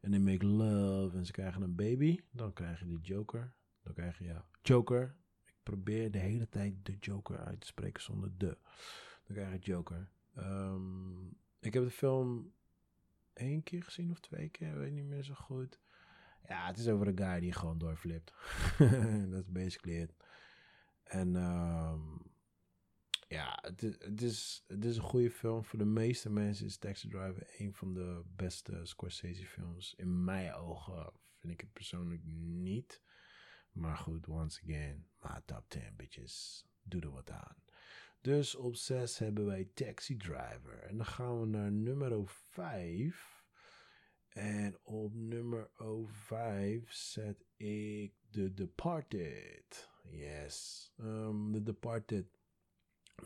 En they make love en ze krijgen een baby. Dan krijg je de Joker. Dan krijg je ja, Joker. Ik probeer de hele tijd de Joker uit te spreken zonder de. Je Joker. Um, ik heb de film één keer gezien of twee keer, weet niet meer zo goed. Ja, het is over een guy die gewoon doorflipt. Dat is basically it. En um, ja, het is, het, is, het is een goede film. Voor de meeste mensen is Taxi Driver een van de beste Scorsese films. In mijn ogen vind ik het persoonlijk niet. Maar goed, once again, my top 10 bitches. Doe er wat aan. Dus op 6 hebben wij Taxi Driver. En dan gaan we naar nummer 5. En op nummer 5 zet ik The Departed. Yes. Um, The Departed.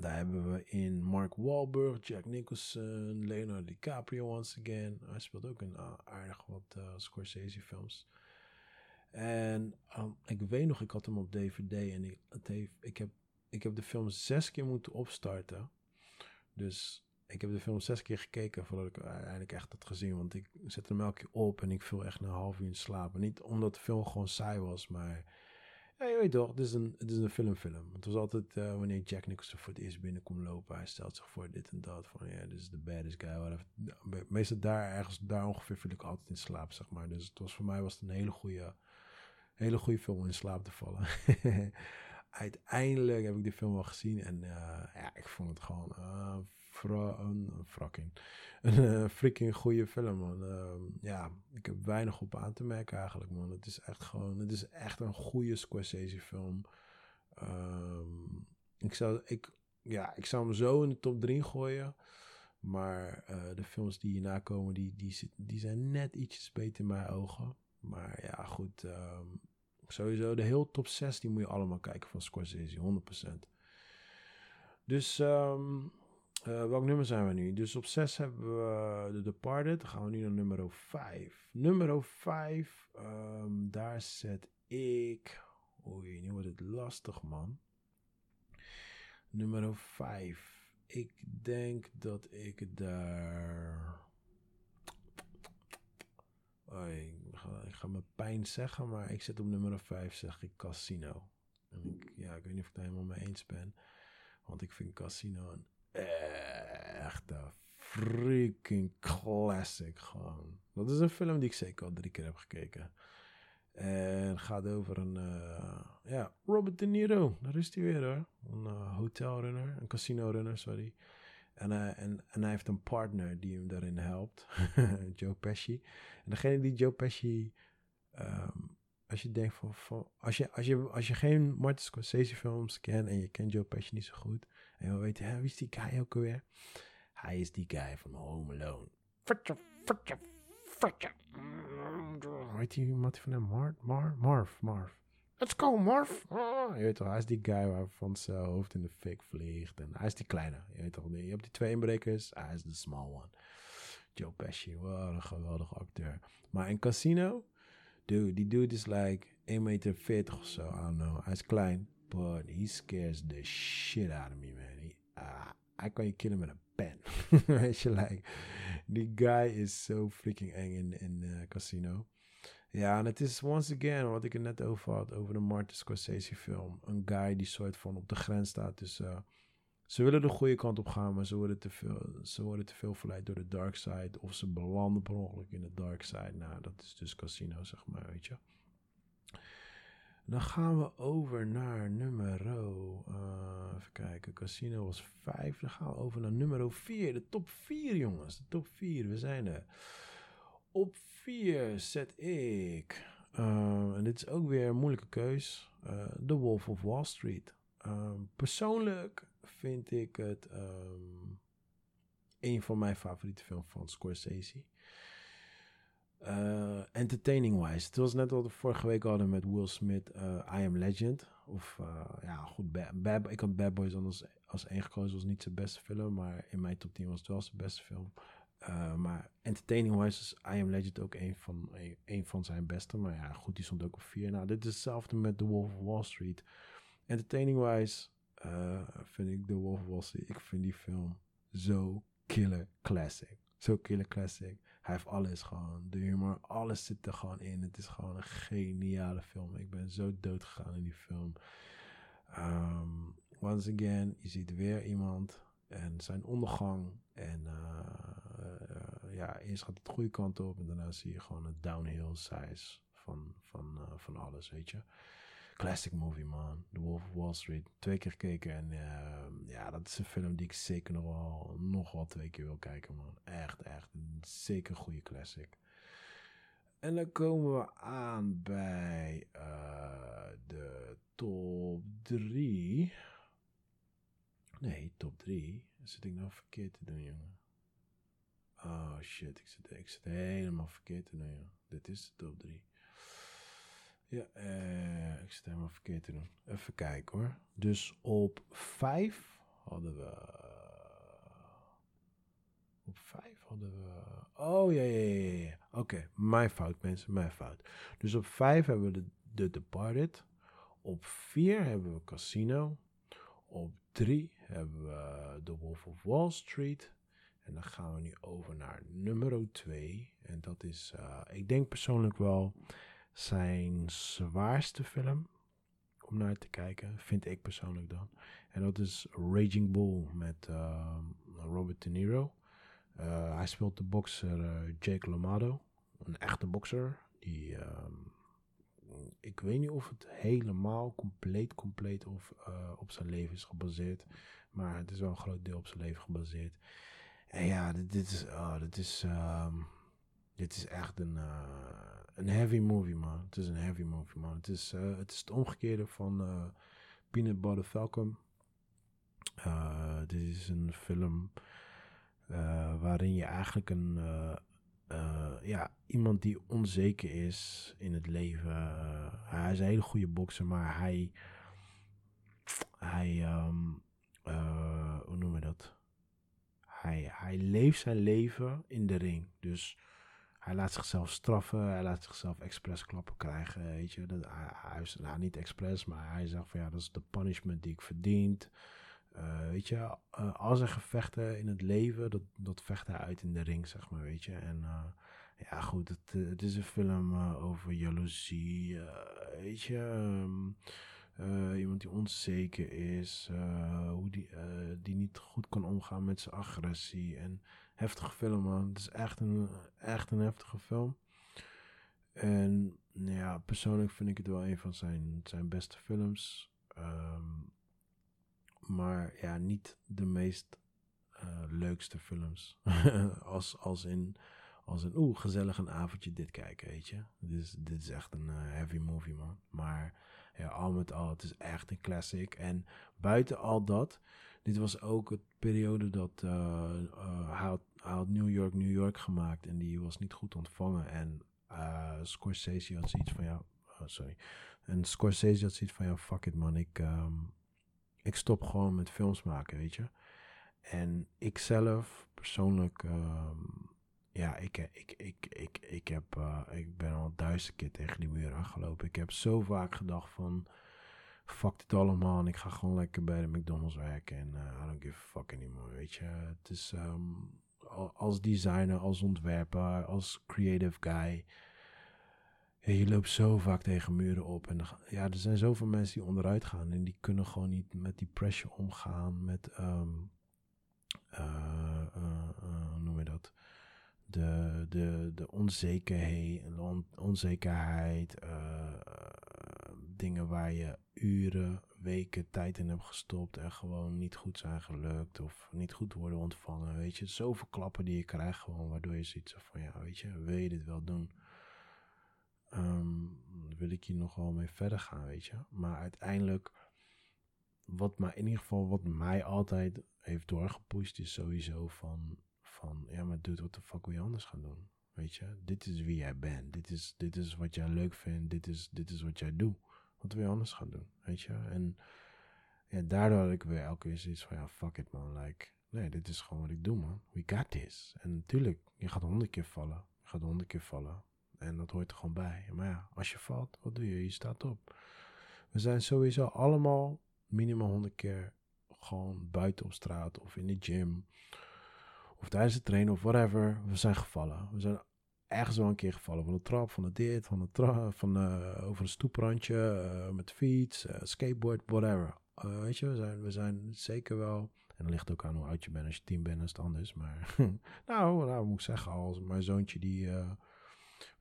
Daar hebben we in Mark Wahlberg, Jack Nicholson, Leonardo DiCaprio once again. Hij speelt ook in uh, aardig wat uh, Scorsese films. En um, ik weet nog, ik had hem op DVD en ik, het heeft, ik, heb, ik heb de film zes keer moeten opstarten. Dus ik heb de film zes keer gekeken voordat ik uiteindelijk echt had gezien. Want ik zette hem elke keer op en ik viel echt een half uur in slaap. niet omdat de film gewoon saai was, maar ja, je weet toch, het is een, het is een filmfilm. Het was altijd uh, wanneer Jack Nicholson voor het eerst binnenkomt lopen. Hij stelt zich voor dit en dat. Van ja, dit is de baddest guy. Whatever. Meestal daar ergens, daar ongeveer viel ik altijd in slaap, zeg maar. Dus het was voor mij was het een hele goede, hele goede film om in slaap te vallen. Uiteindelijk heb ik die film wel gezien en uh, ja, ik vond het gewoon uh, een, frakking. Een uh, freaking goede film, man. Uh, ja, ik heb weinig op aan te merken eigenlijk, man. Het is echt gewoon, het is echt een goede Scorsese film. Um, ik zou, ik, ja, ik zou hem zo in de top 3 gooien. Maar de films die hierna komen, die, die, die zijn net ietsjes beter in mijn ogen. Maar ja, goed. Um, sowieso de heel top 6, die moet je allemaal kijken van Scorsese, 100%. Dus um, welk nummer zijn we nu? Dus op 6 hebben we The Departed. Dan gaan we nu naar nummer 5. Nummer 5, um, daar zet ik... Oei, nu wordt het lastig, man. Nummer 5. Ik denk dat ik daar... Ik, ga, ik mijn pijn zeggen, maar ik zit op nummer 5, zeg ik Casino. En ik, ja, ik weet niet of ik het helemaal mee eens ben. Want ik vind Casino een echte freaking classic gewoon. Dat is een film die ik zeker al drie keer heb gekeken. En gaat over een, uh, ja, Robert De Niro. Daar is hij weer hoor. Een uh, hotelrunner, een casino runner, sorry. En, uh, en, en hij heeft een partner die hem daarin helpt. Joe Pesci. En degene die Joe Pesci... Um, als je denkt van, van, als, je, als, je, als je geen Martin Scorsese films kent en je kent Joe Pesci niet zo goed en je weet, hè, wie is die guy ook alweer? Hij is die guy van Home Alone. Fritje, fritje, fritje. Weet je iemand van hem? Mar, Mar, Marv, Marv. Let's go, Marv. Oh, je weet toch, hij is die guy waarvan zijn hoofd in de fik vliegt. En hij is die kleine. Je weet toch, je hebt die twee inbrekers. Hij is de small one. Joe Pesci, wat een geweldige acteur. Maar in Casino, dude, die dude is like 1,40 meter of zo. I don't know. Hij is klein, but he scares the shit out of me, man. He, uh, hij kan je killen met een pen. Weet je, like, die guy is zo so freaking eng in, in uh, Casino. Ja, en het is once again wat ik er net over had, over de Martin Scorsese film. Een guy die soort van op de grens staat tussen... Uh, ze willen de goede kant op gaan, maar ze worden te veel, ze worden te veel verleid door de dark side. Of ze belanden per ongeluk in de dark side. Nou, dat is dus casino, zeg maar, weet je. Dan gaan we over naar nummer. Uh, even kijken. Casino was 5. Dan gaan we over naar nummer 4. De top 4, jongens. De top 4. We zijn er. Op 4 zet ik. Uh, en dit is ook weer een moeilijke keus. Uh, The Wolf of Wall Street. Um, persoonlijk vind ik het um, een van mijn favoriete films van Scorsese. Uh, entertaining wise. Het was net wat we vorige week hadden met Will Smith, I Am Legend. Of ja, goed, Bad, Bad, ik had Bad Boys als, als één gekozen. was niet zijn beste film, maar in mijn top 10 was het wel zijn beste film. Maar entertaining wise is I Am Legend ook een van, een, een, van zijn beste. Maar ja, goed, die stond ook op 4. Nou, dit is hetzelfde met The Wolf of Wall Street. Entertaining wise vind ik The Wolf of Wall Street, ik vind die film zo killer classic. Zo killer classic. Hij heeft alles gewoon. De humor, alles zit er gewoon in. Het is gewoon een geniale film. Ik ben zo dood gegaan in die film. Um, once again, je ziet weer iemand en zijn ondergang. En uh, uh, ja, eerst gaat het de goede kant op en daarna zie je gewoon een downhill size van, van, uh, van alles, weet je. Classic movie, man. The Wolf of Wall Street. Twee keer gekeken. En ja, dat is een film die ik zeker nog wel, nog wel twee keer wil kijken, man. Echt, echt. Zeker een goede classic. En dan komen we aan bij uh, top 3. Nee, top 3. Zit ik nou verkeerd te doen, jongen? Oh shit, ik zit, ik zit helemaal verkeerd te doen, jongen. Dit is de top 3. Ja, eh, ik zit helemaal verkeerd te doen. Even kijken hoor. Dus op 5 hadden we. Op 5 hadden we. Oh ja, ja, ja. Oké, mijn fout, mensen, mijn fout. Dus op 5 hebben we de, de Departed. Op 4 hebben we Casino. Op 3 hebben we The Wolf of Wall Street. En dan gaan we nu over naar nummer 2. En dat is, uh, ik denk persoonlijk wel zijn zwaarste film om naar te kijken, vind ik persoonlijk dan. En dat is Raging Bull met uh, Robert De Niro. Hij speelt de bokser Jake LaMotta, een echte bokser. Die, ik weet niet of het helemaal compleet, compleet of, op zijn leven is gebaseerd. Maar het is wel een groot deel op zijn leven gebaseerd. En ja, dit, is, oh, dit is, um, dit is echt een, een heavy movie, man. Het is een heavy movie, man. Het is, uh, het, is het omgekeerde van uh, Peanut Butter Falcon. Dit is een film waarin je eigenlijk een, ja, iemand die onzeker is in het leven. hij is een hele goede bokser, maar hij, hij, um, hoe noemen we dat? Hij, hij leeft zijn leven in de ring. Dus hij laat zichzelf straffen, hij laat zichzelf expres klappen krijgen, weet je. Dat, hij, hij nou, niet expres, maar hij zegt van ja, dat is de punishment die ik verdient. Uh, weet je, uh, al zijn gevechten in het leven, dat, dat vecht hij uit in de ring, zeg maar, weet je. En ja, goed, het, het, is een film over jaloezie, weet je. Um, iemand die onzeker is, hoe die, die niet goed kan omgaan met zijn agressie en heftige film, man. Het is echt een, echt een heftige film. En ja, persoonlijk vind ik het wel een van zijn, zijn beste films. Um, maar ja, niet de meest leukste films. als, als in, als in oeh, gezellig een avondje dit kijken, weet je. Dit is, dit is echt een heavy movie, man. Maar ja, al met al, het is echt een classic. En buiten al dat dit was ook het periode dat uh, hij, had, had, New York, New York gemaakt en die was niet goed ontvangen. En uh, Scorsese had zoiets van ja, oh, sorry. En Scorsese had zoiets van ja, fuck it man, ik, um, ik stop gewoon met films maken, weet je. En ik zelf persoonlijk, um, ja, ik, ik, ik, ik, ik, heb, uh, ik ben al duizend keer tegen die muur aangelopen. Ik heb zo vaak gedacht van fuck dit allemaal en ik ga gewoon lekker bij de McDonald's werken en uh, I don't give a fuck anymore, weet je. Het is um, als designer, als ontwerper, als creative guy, je loopt zo vaak tegen muren op en ja, er zijn zoveel mensen die onderuit gaan en die kunnen gewoon niet met die pressure omgaan, met, uh, hoe noem je dat? De, de, de onzekerheid, on, onzekerheid dingen waar je uren, weken tijd in hebt gestopt en gewoon niet goed zijn gelukt of niet goed worden ontvangen. Weet je, zoveel klappen die je krijgt gewoon, waardoor je ziet van ja, weet je, wil je dit wel doen? Um, wil ik hier nog wel mee verder gaan, weet je. Maar uiteindelijk, wat maar in ieder geval, wat mij altijd heeft doorgepusht, is sowieso van, ja, maar dude, wat de fuck wil je anders gaan doen? Weet je, dit is wie jij bent. Dit is, dit is wat jij leuk vindt. Dit is, dit is wat jij doet wat wil je anders gaan doen, weet je? En ja, daardoor had ik weer elke keer zoiets van, ja, fuck it man, like, nee, dit is gewoon wat ik doe man, we got this. En natuurlijk, je gaat honderd keer vallen, je gaat honderd keer vallen. En dat hoort er gewoon bij. Maar ja, als je valt, wat doe je? Je staat op. We zijn sowieso allemaal minimaal honderd keer gewoon buiten op straat of in de gym. Of tijdens het trainen of whatever. We zijn gevallen. We zijn ergens wel een keer gevallen. Van de trap, van de dit, van de trap, van uh, over een stoeprandje, uh, met fiets, uh, skateboard, whatever. weet je, we zijn, we zijn zeker wel. En dat ligt ook aan hoe oud je bent. Als je tien bent, is het anders. Maar nou, nou, moet ik zeggen, als mijn zoontje die.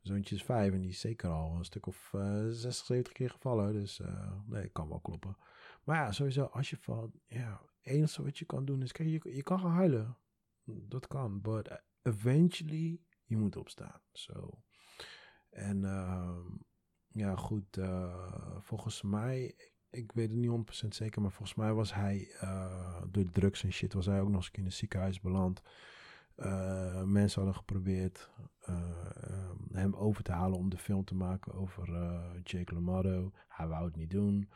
zoontje is vijf en die is zeker al een stuk of 60, 70 keer gevallen. Dus nee, kan wel kloppen. Maar ja, sowieso, als je valt, ja, het enige wat je kan doen is, kijk, je, je kan gaan huilen. Dat kan, but eventually je moet opstaan. Zo. En uh, ja, goed, uh, volgens mij, ik weet het niet 100% zeker, maar volgens mij was hij uh, door drugs en shit, was hij ook nog eens in het ziekenhuis beland. Uh, mensen hadden geprobeerd uh, hem over te halen om de film te maken over Jake LaMotta. Hij wou het niet doen.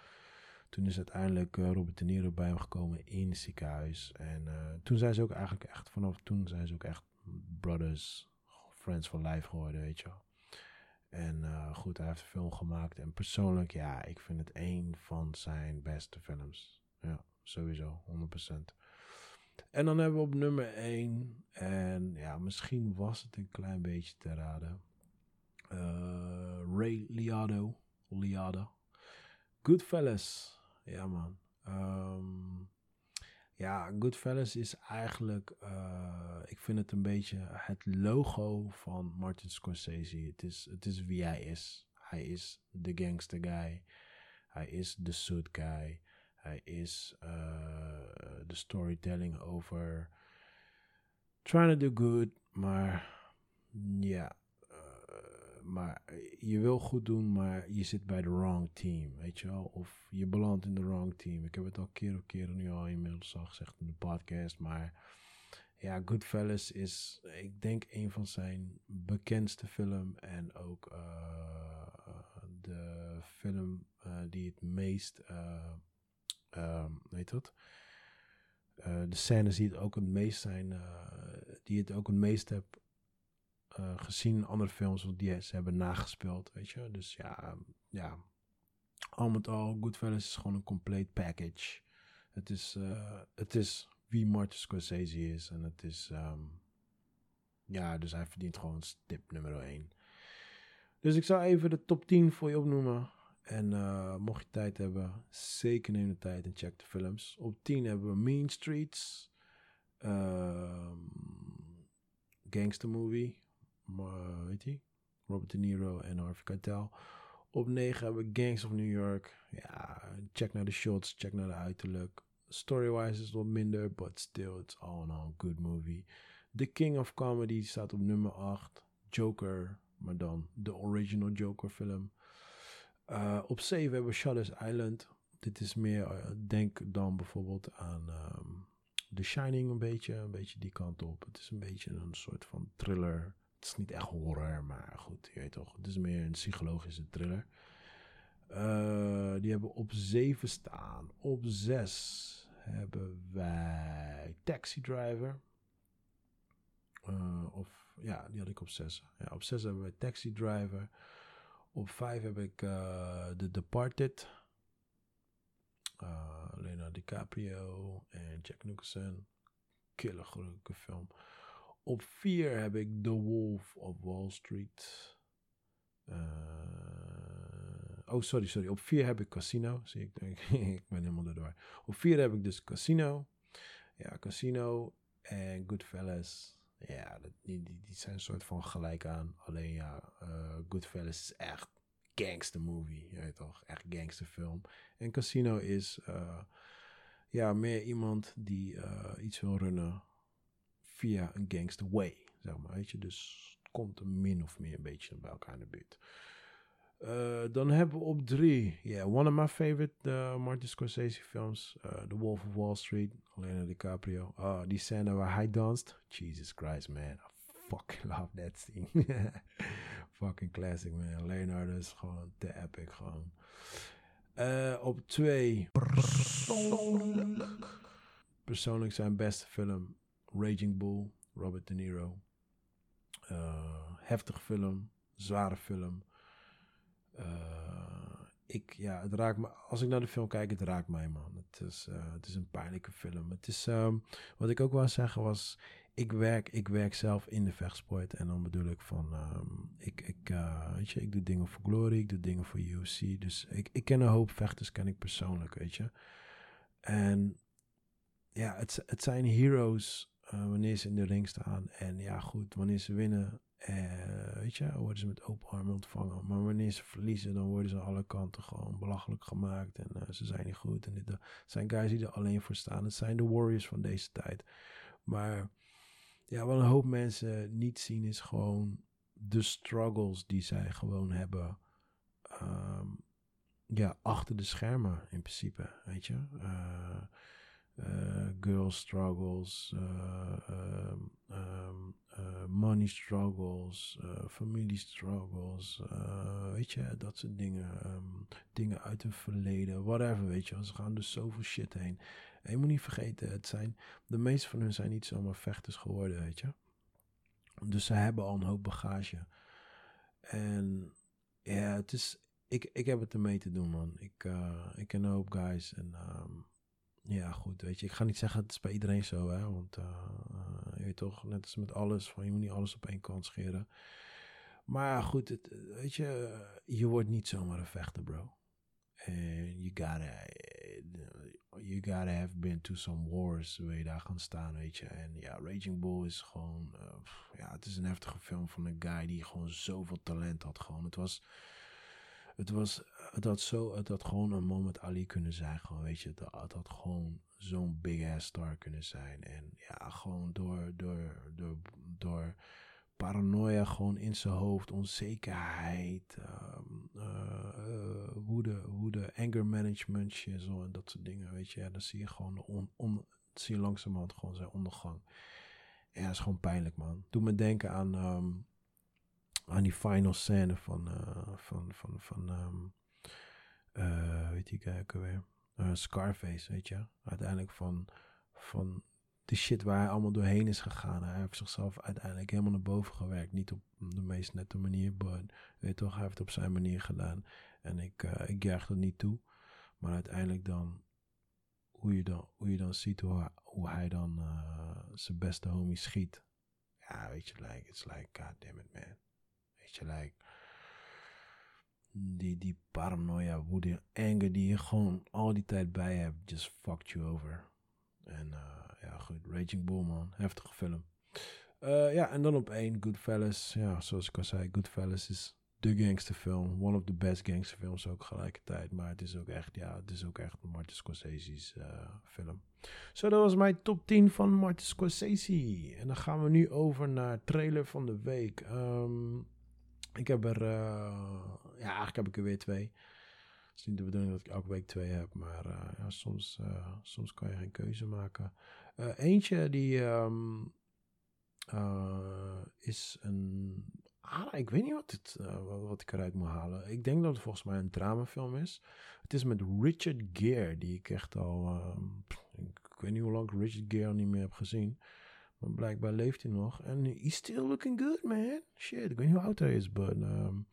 Toen is uiteindelijk Robert De Niro bij hem gekomen in het ziekenhuis. En toen zijn ze ook eigenlijk echt, vanaf toen zijn ze ook echt brothers, friends for life geworden, weet je wel. En uh, goed, hij heeft een film gemaakt. En persoonlijk, ja, ik vind het een van zijn beste films. Ja, sowieso, 100%. En dan hebben we op nummer 1. En ja, misschien was het een klein beetje te raden. Uh, Ray Liotta. Liotta. Goodfellas. Ja, man. Um, ja, Goodfellas is eigenlijk, uh, ik vind het een beetje het logo van Martin Scorsese. Het is, het is wie hij is. Hij is de gangster guy. Hij is de suit guy. Hij is uh, de storytelling over trying to do good, maar ja, maar je wil goed doen, maar je zit bij de wrong team, weet je wel? Of je belandt in de wrong team. Ik heb het al keer op keer nu al inmiddels al gezegd in de podcast, maar ja, Goodfellas is, ik denk, een van zijn bekendste film en ook uh, de film uh, die het meest, uh, weet dat? de scènes die het ook het meest zijn, die het ook het meest heb gezien andere films die ze hebben nagespeeld, weet je. Dus ja, ja. al met al, Goodfellas is gewoon een compleet package. Het is, uh, het is wie Martin Scorsese is en het is, um, ja, dus hij verdient gewoon stip nummer 1. Dus ik zou even de top 10 voor je opnoemen. En uh, mocht je tijd hebben, zeker neem de tijd en check de films. Op 10 hebben we Mean Streets, um, Gangster Movie, uh, weet je, Robert De Niro en Harvey Keitel. Op 9 hebben we Gangs of New York. Ja, check naar de shots, check naar de uiterlijk. Story-wise is het wat minder, but still, it's all in all good movie. The King of Comedy staat op nummer 8. Joker, maar dan de original Joker film. Uh, op 7 hebben we Shutter's Island. Dit is meer, uh, denk dan bijvoorbeeld aan um, The Shining een beetje, een beetje die kant op. Het is een beetje een soort van thriller het is niet echt horror, maar goed, je weet toch. Het is meer een psychologische thriller. Uh, die hebben op 7 staan. Op 6 hebben wij Taxi Driver. Uh, of ja, die had ik op 6. Ja, op 6 hebben we Taxi Driver. Op 5 heb ik uh, The Departed. Leonardo DiCaprio en Jack Nicholson. Killer gelukkige film. Op 4 heb ik The Wolf of Wall Street. Uh, oh, sorry, sorry. Op 4 heb ik Casino. Zie ik, ik ben helemaal erdoor. Op 4 heb ik dus Casino. Ja, Casino en Goodfellas. Ja, die, die, die, zijn een soort van gelijk aan. Alleen ja, uh, Goodfellas is echt gangster movie. Je weet toch? Echt gangster film. En Casino is uh, ja, meer iemand die iets wil runnen via een gangster way, zeg maar, weet je. Dus het komt er min of meer een beetje bij elkaar in de buurt. Uh, dan hebben we op drie, yeah, one of my favorite uh, Martin Scorsese films, uh, The Wolf of Wall Street, Leonardo DiCaprio. Uh, die scène waar hij danst, Jesus Christ, man, I fucking love that scene. fucking classic, man. Leonardo is gewoon te epic, gewoon. op twee, persoonlijk, persoonlijk zijn beste film, Raging Bull, Robert De Niro. Uh, heftig film, zware film. Uh, ik, ja, het raakt me, als ik naar de film kijk, het raakt mij, man. Het is, uh, het is een pijnlijke film. Het is, um, wat ik ook wou zeggen was, ik werk, ik werk zelf in de vechtsport. En dan bedoel ik van, um, ik, ik, weet je, ik doe dingen voor Glory, ik doe dingen voor UFC. Dus ik, ik ken een hoop vechters, ken ik persoonlijk, weet je. En ja, het, het zijn heroes uh, wanneer ze in de ring staan. En ja, goed, wanneer ze winnen, uh, weet je, worden ze met open armen ontvangen. Maar wanneer ze verliezen, dan worden ze aan alle kanten gewoon belachelijk gemaakt. En uh, ze zijn niet goed. En dit, zijn guys die er alleen voor staan. Het zijn de warriors van deze tijd. Maar ja, wat een hoop mensen niet zien, is gewoon de struggles die zij gewoon hebben. Um, ja, achter de schermen in principe, weet je. Girl struggles, um, um, money struggles, familie struggles, weet je, dat soort dingen. Um, dingen uit het verleden, whatever, weet je. Ze gaan dus zoveel shit heen. En je moet niet vergeten, het zijn, de meeste van hun zijn niet zomaar vechters geworden, weet je. Dus ze hebben al een hoop bagage. En ja, het is, ik, ik heb het ermee te doen, man. Ik, uh, ik een hoop guys en ja, goed, weet je. Ik ga niet zeggen, het is bij iedereen zo, hè. Want uh, je weet toch, net als met alles, van je moet niet alles op één kant scheren. Maar goed, het, weet je, je wordt niet zomaar een vechter, bro. En you gotta, you gotta have been to some wars waar je daar gaan staan, weet je. En ja, Raging Bull is gewoon, ja, het is een heftige film van een guy die gewoon zoveel talent had. Gewoon, het was, het was, het had zo, het had gewoon een moment Ali kunnen zijn, gewoon, weet je. Het, had gewoon zo'n big ass star kunnen zijn. En ja, gewoon door, door, door, door paranoia gewoon in zijn hoofd, onzekerheid, um, uh, woede, woede, anger management, zo en dat soort dingen, weet je. Ja, dan zie je gewoon, on, zie je langzamerhand gewoon zijn ondergang. Ja, dat is gewoon pijnlijk, man. Doe me denken aan, um, aan die final scène van, uh, van, van, van um, uh, weet je, kijken weer, Scarface, weet je. Uiteindelijk van, van de shit waar hij allemaal doorheen is gegaan. Hij heeft zichzelf uiteindelijk helemaal naar boven gewerkt. Niet op de meest nette manier, maar weet toch, hij heeft het op zijn manier gedaan. En ik, uh, ik juich dat niet toe. Maar uiteindelijk dan, hoe je dan, hoe je dan ziet hoe, hij dan zijn beste homie schiet. Ja, weet je, like, it's like, god damn it, man. Weet je, like, die, die paranoia, woede, anger die je gewoon al die tijd bij hebt, just fucked you over. En uh, ja, goed. Raging Bull, man. Heftige film. Uh, ja, en dan op één, Goodfellas. Ja, zoals ik al zei, Goodfellas is de gangsterfilm. One of the best gangsterfilms ook gelijkertijd. Maar het is ook echt, ja, het is ook echt Martin Scorsese's uh, film. Zo, dat was mijn top 10 van Martin Scorsese. En dan gaan we nu over naar trailer van de week. Um, ik heb er, uh, ja, eigenlijk heb ik er weer twee. Het is niet de bedoeling dat ik elke week twee heb, maar uh, ja, soms, uh, soms kan je geen keuze maken. Eentje die um, is een. Ah, ik weet niet wat, het, wat ik eruit moet halen. Ik denk dat het volgens mij een dramafilm is. Het is met Richard Gere, die ik echt al. Ik, ik, weet niet hoe lang ik Richard Gere niet meer heb gezien. Maar blijkbaar leeft hij nog. En he's still looking good, man. Shit, ik weet niet hoe oud hij is, but. Um,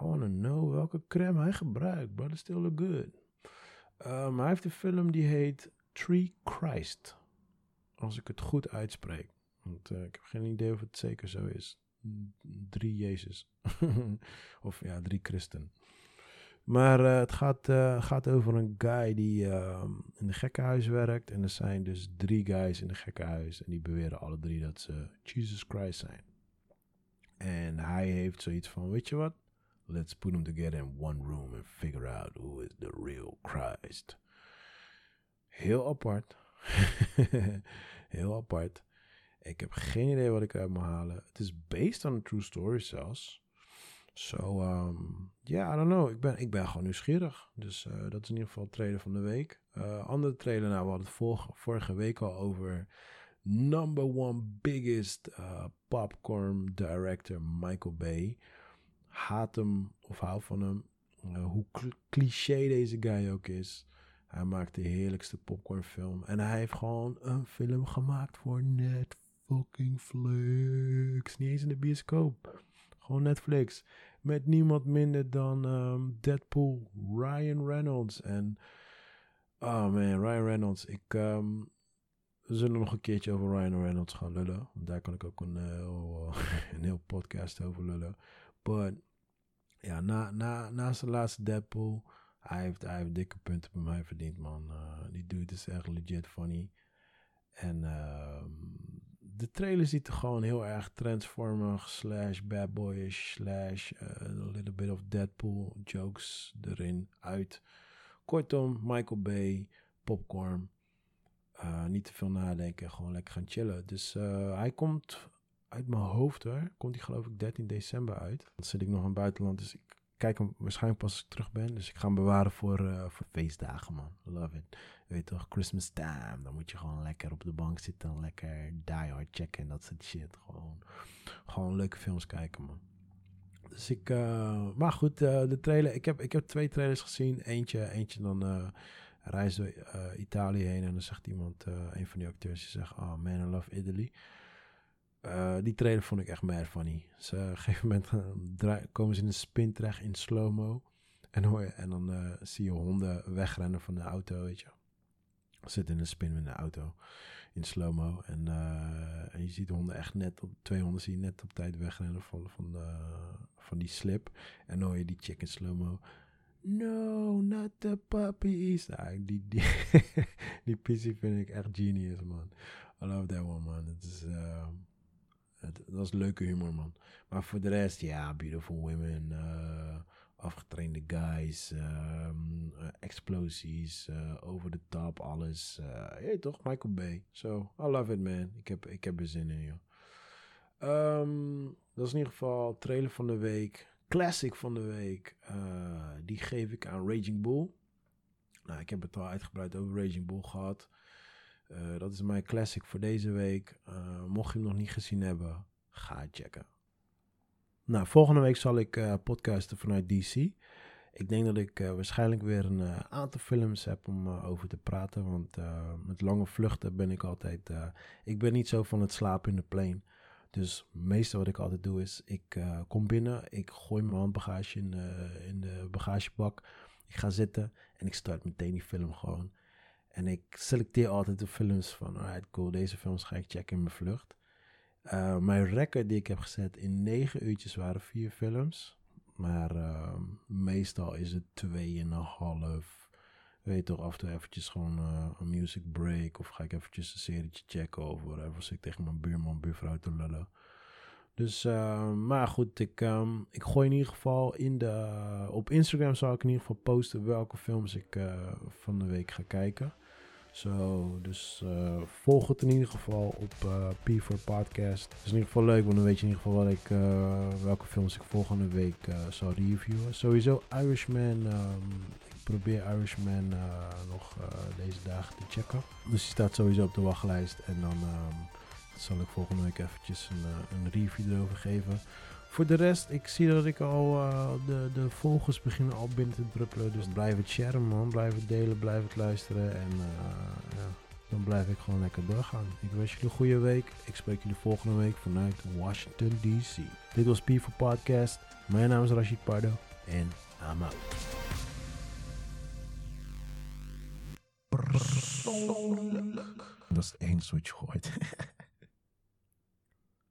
I want to know welke crème hij gebruikt, but it still look good. Um, hij heeft een film die heet Tree Christ. Als ik het goed uitspreek. Want uh, ik heb geen idee of het zeker zo is. Drie Jezus. of ja, drie Christen. Maar uh, het gaat, uh, gaat over een guy die uh, in de gekkenhuis werkt. En er zijn dus drie guys in de gekkenhuis. En die beweren alle drie dat ze Jesus Christ zijn. En hij heeft zoiets van, weet je wat? Let's put them together in one room and figure out who is the real Christ. Heel apart. Heel apart. Ik heb geen idee wat ik eruit moet halen. Het is based on a true story zelfs. So, um, yeah, I don't know. Ik ben, ik ben gewoon nieuwsgierig. Dus uh, dat is in ieder geval trailer van de week. Uh, andere trailer, nou, we hadden het vorige, vorige week al over number one biggest uh, popcorn director Michael Bay. Haat hem of hou van hem. hoe cliché deze guy ook is. Hij maakt de heerlijkste popcornfilm. En hij heeft gewoon een film gemaakt voor Netflix. Niet eens in de bioscoop. Gewoon Netflix. Met niemand minder dan um, Deadpool, Ryan Reynolds. En, oh man, Ryan Reynolds. Ik, um, we zullen nog een keertje over Ryan Reynolds gaan lullen. Want daar kan ik ook een, uh, een heel podcast over lullen. But, ja, na, na, na zijn laatste Deadpool hij heeft, hij heeft dikke punten bij mij verdiend, man. Uh, die dude is echt legit funny. En uh, de trailer ziet er gewoon heel erg transformer slash bad boyish slash uh, a little bit of Deadpool jokes erin uit. Kortom, Michael Bay, popcorn. Uh, niet te veel nadenken, gewoon lekker gaan chillen. Dus hij komt uit mijn hoofd hoor. Komt hij geloof ik 13 december uit. Dan zit ik nog in het buitenland, dus ik kijk hem waarschijnlijk pas als ik terug ben. Dus ik ga hem bewaren voor, uh, voor feestdagen, man. Love it. Weet toch, Christmas time. Dan moet je gewoon lekker op de bank zitten en lekker Die Hard checken en dat soort shit. Gewoon, gewoon leuke films kijken, man. Dus ik, uh, maar goed, uh, de trailer. Ik heb, ik heb twee trailers gezien. Eentje, eentje dan reist door Italië heen en dan zegt iemand, een van die acteurs, die zegt, oh man, I love Italy. Die trailer vond ik echt mad funny. Dus op een gegeven moment komen ze in een spin terecht in slow-mo. En, hoor en dan zie je honden wegrennen van de auto, weet je. Zitten in een spin met de auto in slow-mo. En, uh, en je ziet de honden echt net op, twee honden zie je net op tijd wegrennen van, van, uh, van die slip. En dan hoor je die chick in slow-mo. No, not the puppies. Nou, die, die, die vind ik echt genius, man. I love that one, man. Het is, uh, het, dat is leuke humor, man. Maar voor de rest, ja, beautiful women. Uh, afgetrainde guys, um, uh, explosies, uh, over de top, alles. Hey, toch, Michael Bay. So, I love it, man. Ik heb, ik heb er zin in, joh. Um, dat is in ieder geval trailer van de week. Classic van de week. die geef ik aan Raging Bull. Nou, ik heb het al uitgebreid over Raging Bull gehad. Dat is mijn classic voor deze week. mocht je hem nog niet gezien hebben, ga checken. Nou, volgende week zal ik uh, podcasten vanuit DC. Ik denk dat ik uh, waarschijnlijk weer een uh, aantal films heb om over te praten. Want met lange vluchten ben ik altijd. ik ben niet zo van het slapen in de plane. Dus meestal wat ik altijd doe is: ik kom binnen, ik gooi mijn handbagage in, in de bagagebak. Ik ga zitten en ik start meteen die film gewoon. En ik selecteer altijd de films van: alright, cool, deze films ga ik checken in mijn vlucht. Uh, mijn record die ik heb gezet in negen uurtjes waren vier films. Maar uh, meestal is het tweeënhalf. Weet je toch, af en toe eventjes gewoon uh, een music break. Of ga ik eventjes een serietje checken of whatever. Ik tegen mijn buurman, buurvrouw te lullen. Dus, uh, maar goed, ik, um, ik gooi in ieder geval in de... op Instagram zal ik in ieder geval posten welke films ik uh, van de week ga kijken. Zo, dus uh, volg het in ieder geval op uh, P4 Podcast. Is in ieder geval leuk, want dan weet je in ieder geval wat ik, welke films ik volgende week zal reviewen. Sowieso Irishman. Um, ik probeer Irishman nog deze dagen te checken. Dus die staat sowieso op de wachtlijst. En dan zal ik volgende week eventjes een, een review erover geven. Voor de rest, ik zie dat ik al uh, de, de volgers beginnen al binnen te druppelen. Dus blijf het sharen man, blijf het delen, blijf het luisteren. En uh, ja, dan blijf ik gewoon lekker doorgaan. Ik wens jullie een goede week. Ik spreek jullie volgende week vanuit Washington DC. Dit was P for Podcast. Mijn naam is Rashid Pardo. En I'm out. Dat is wat je gooit.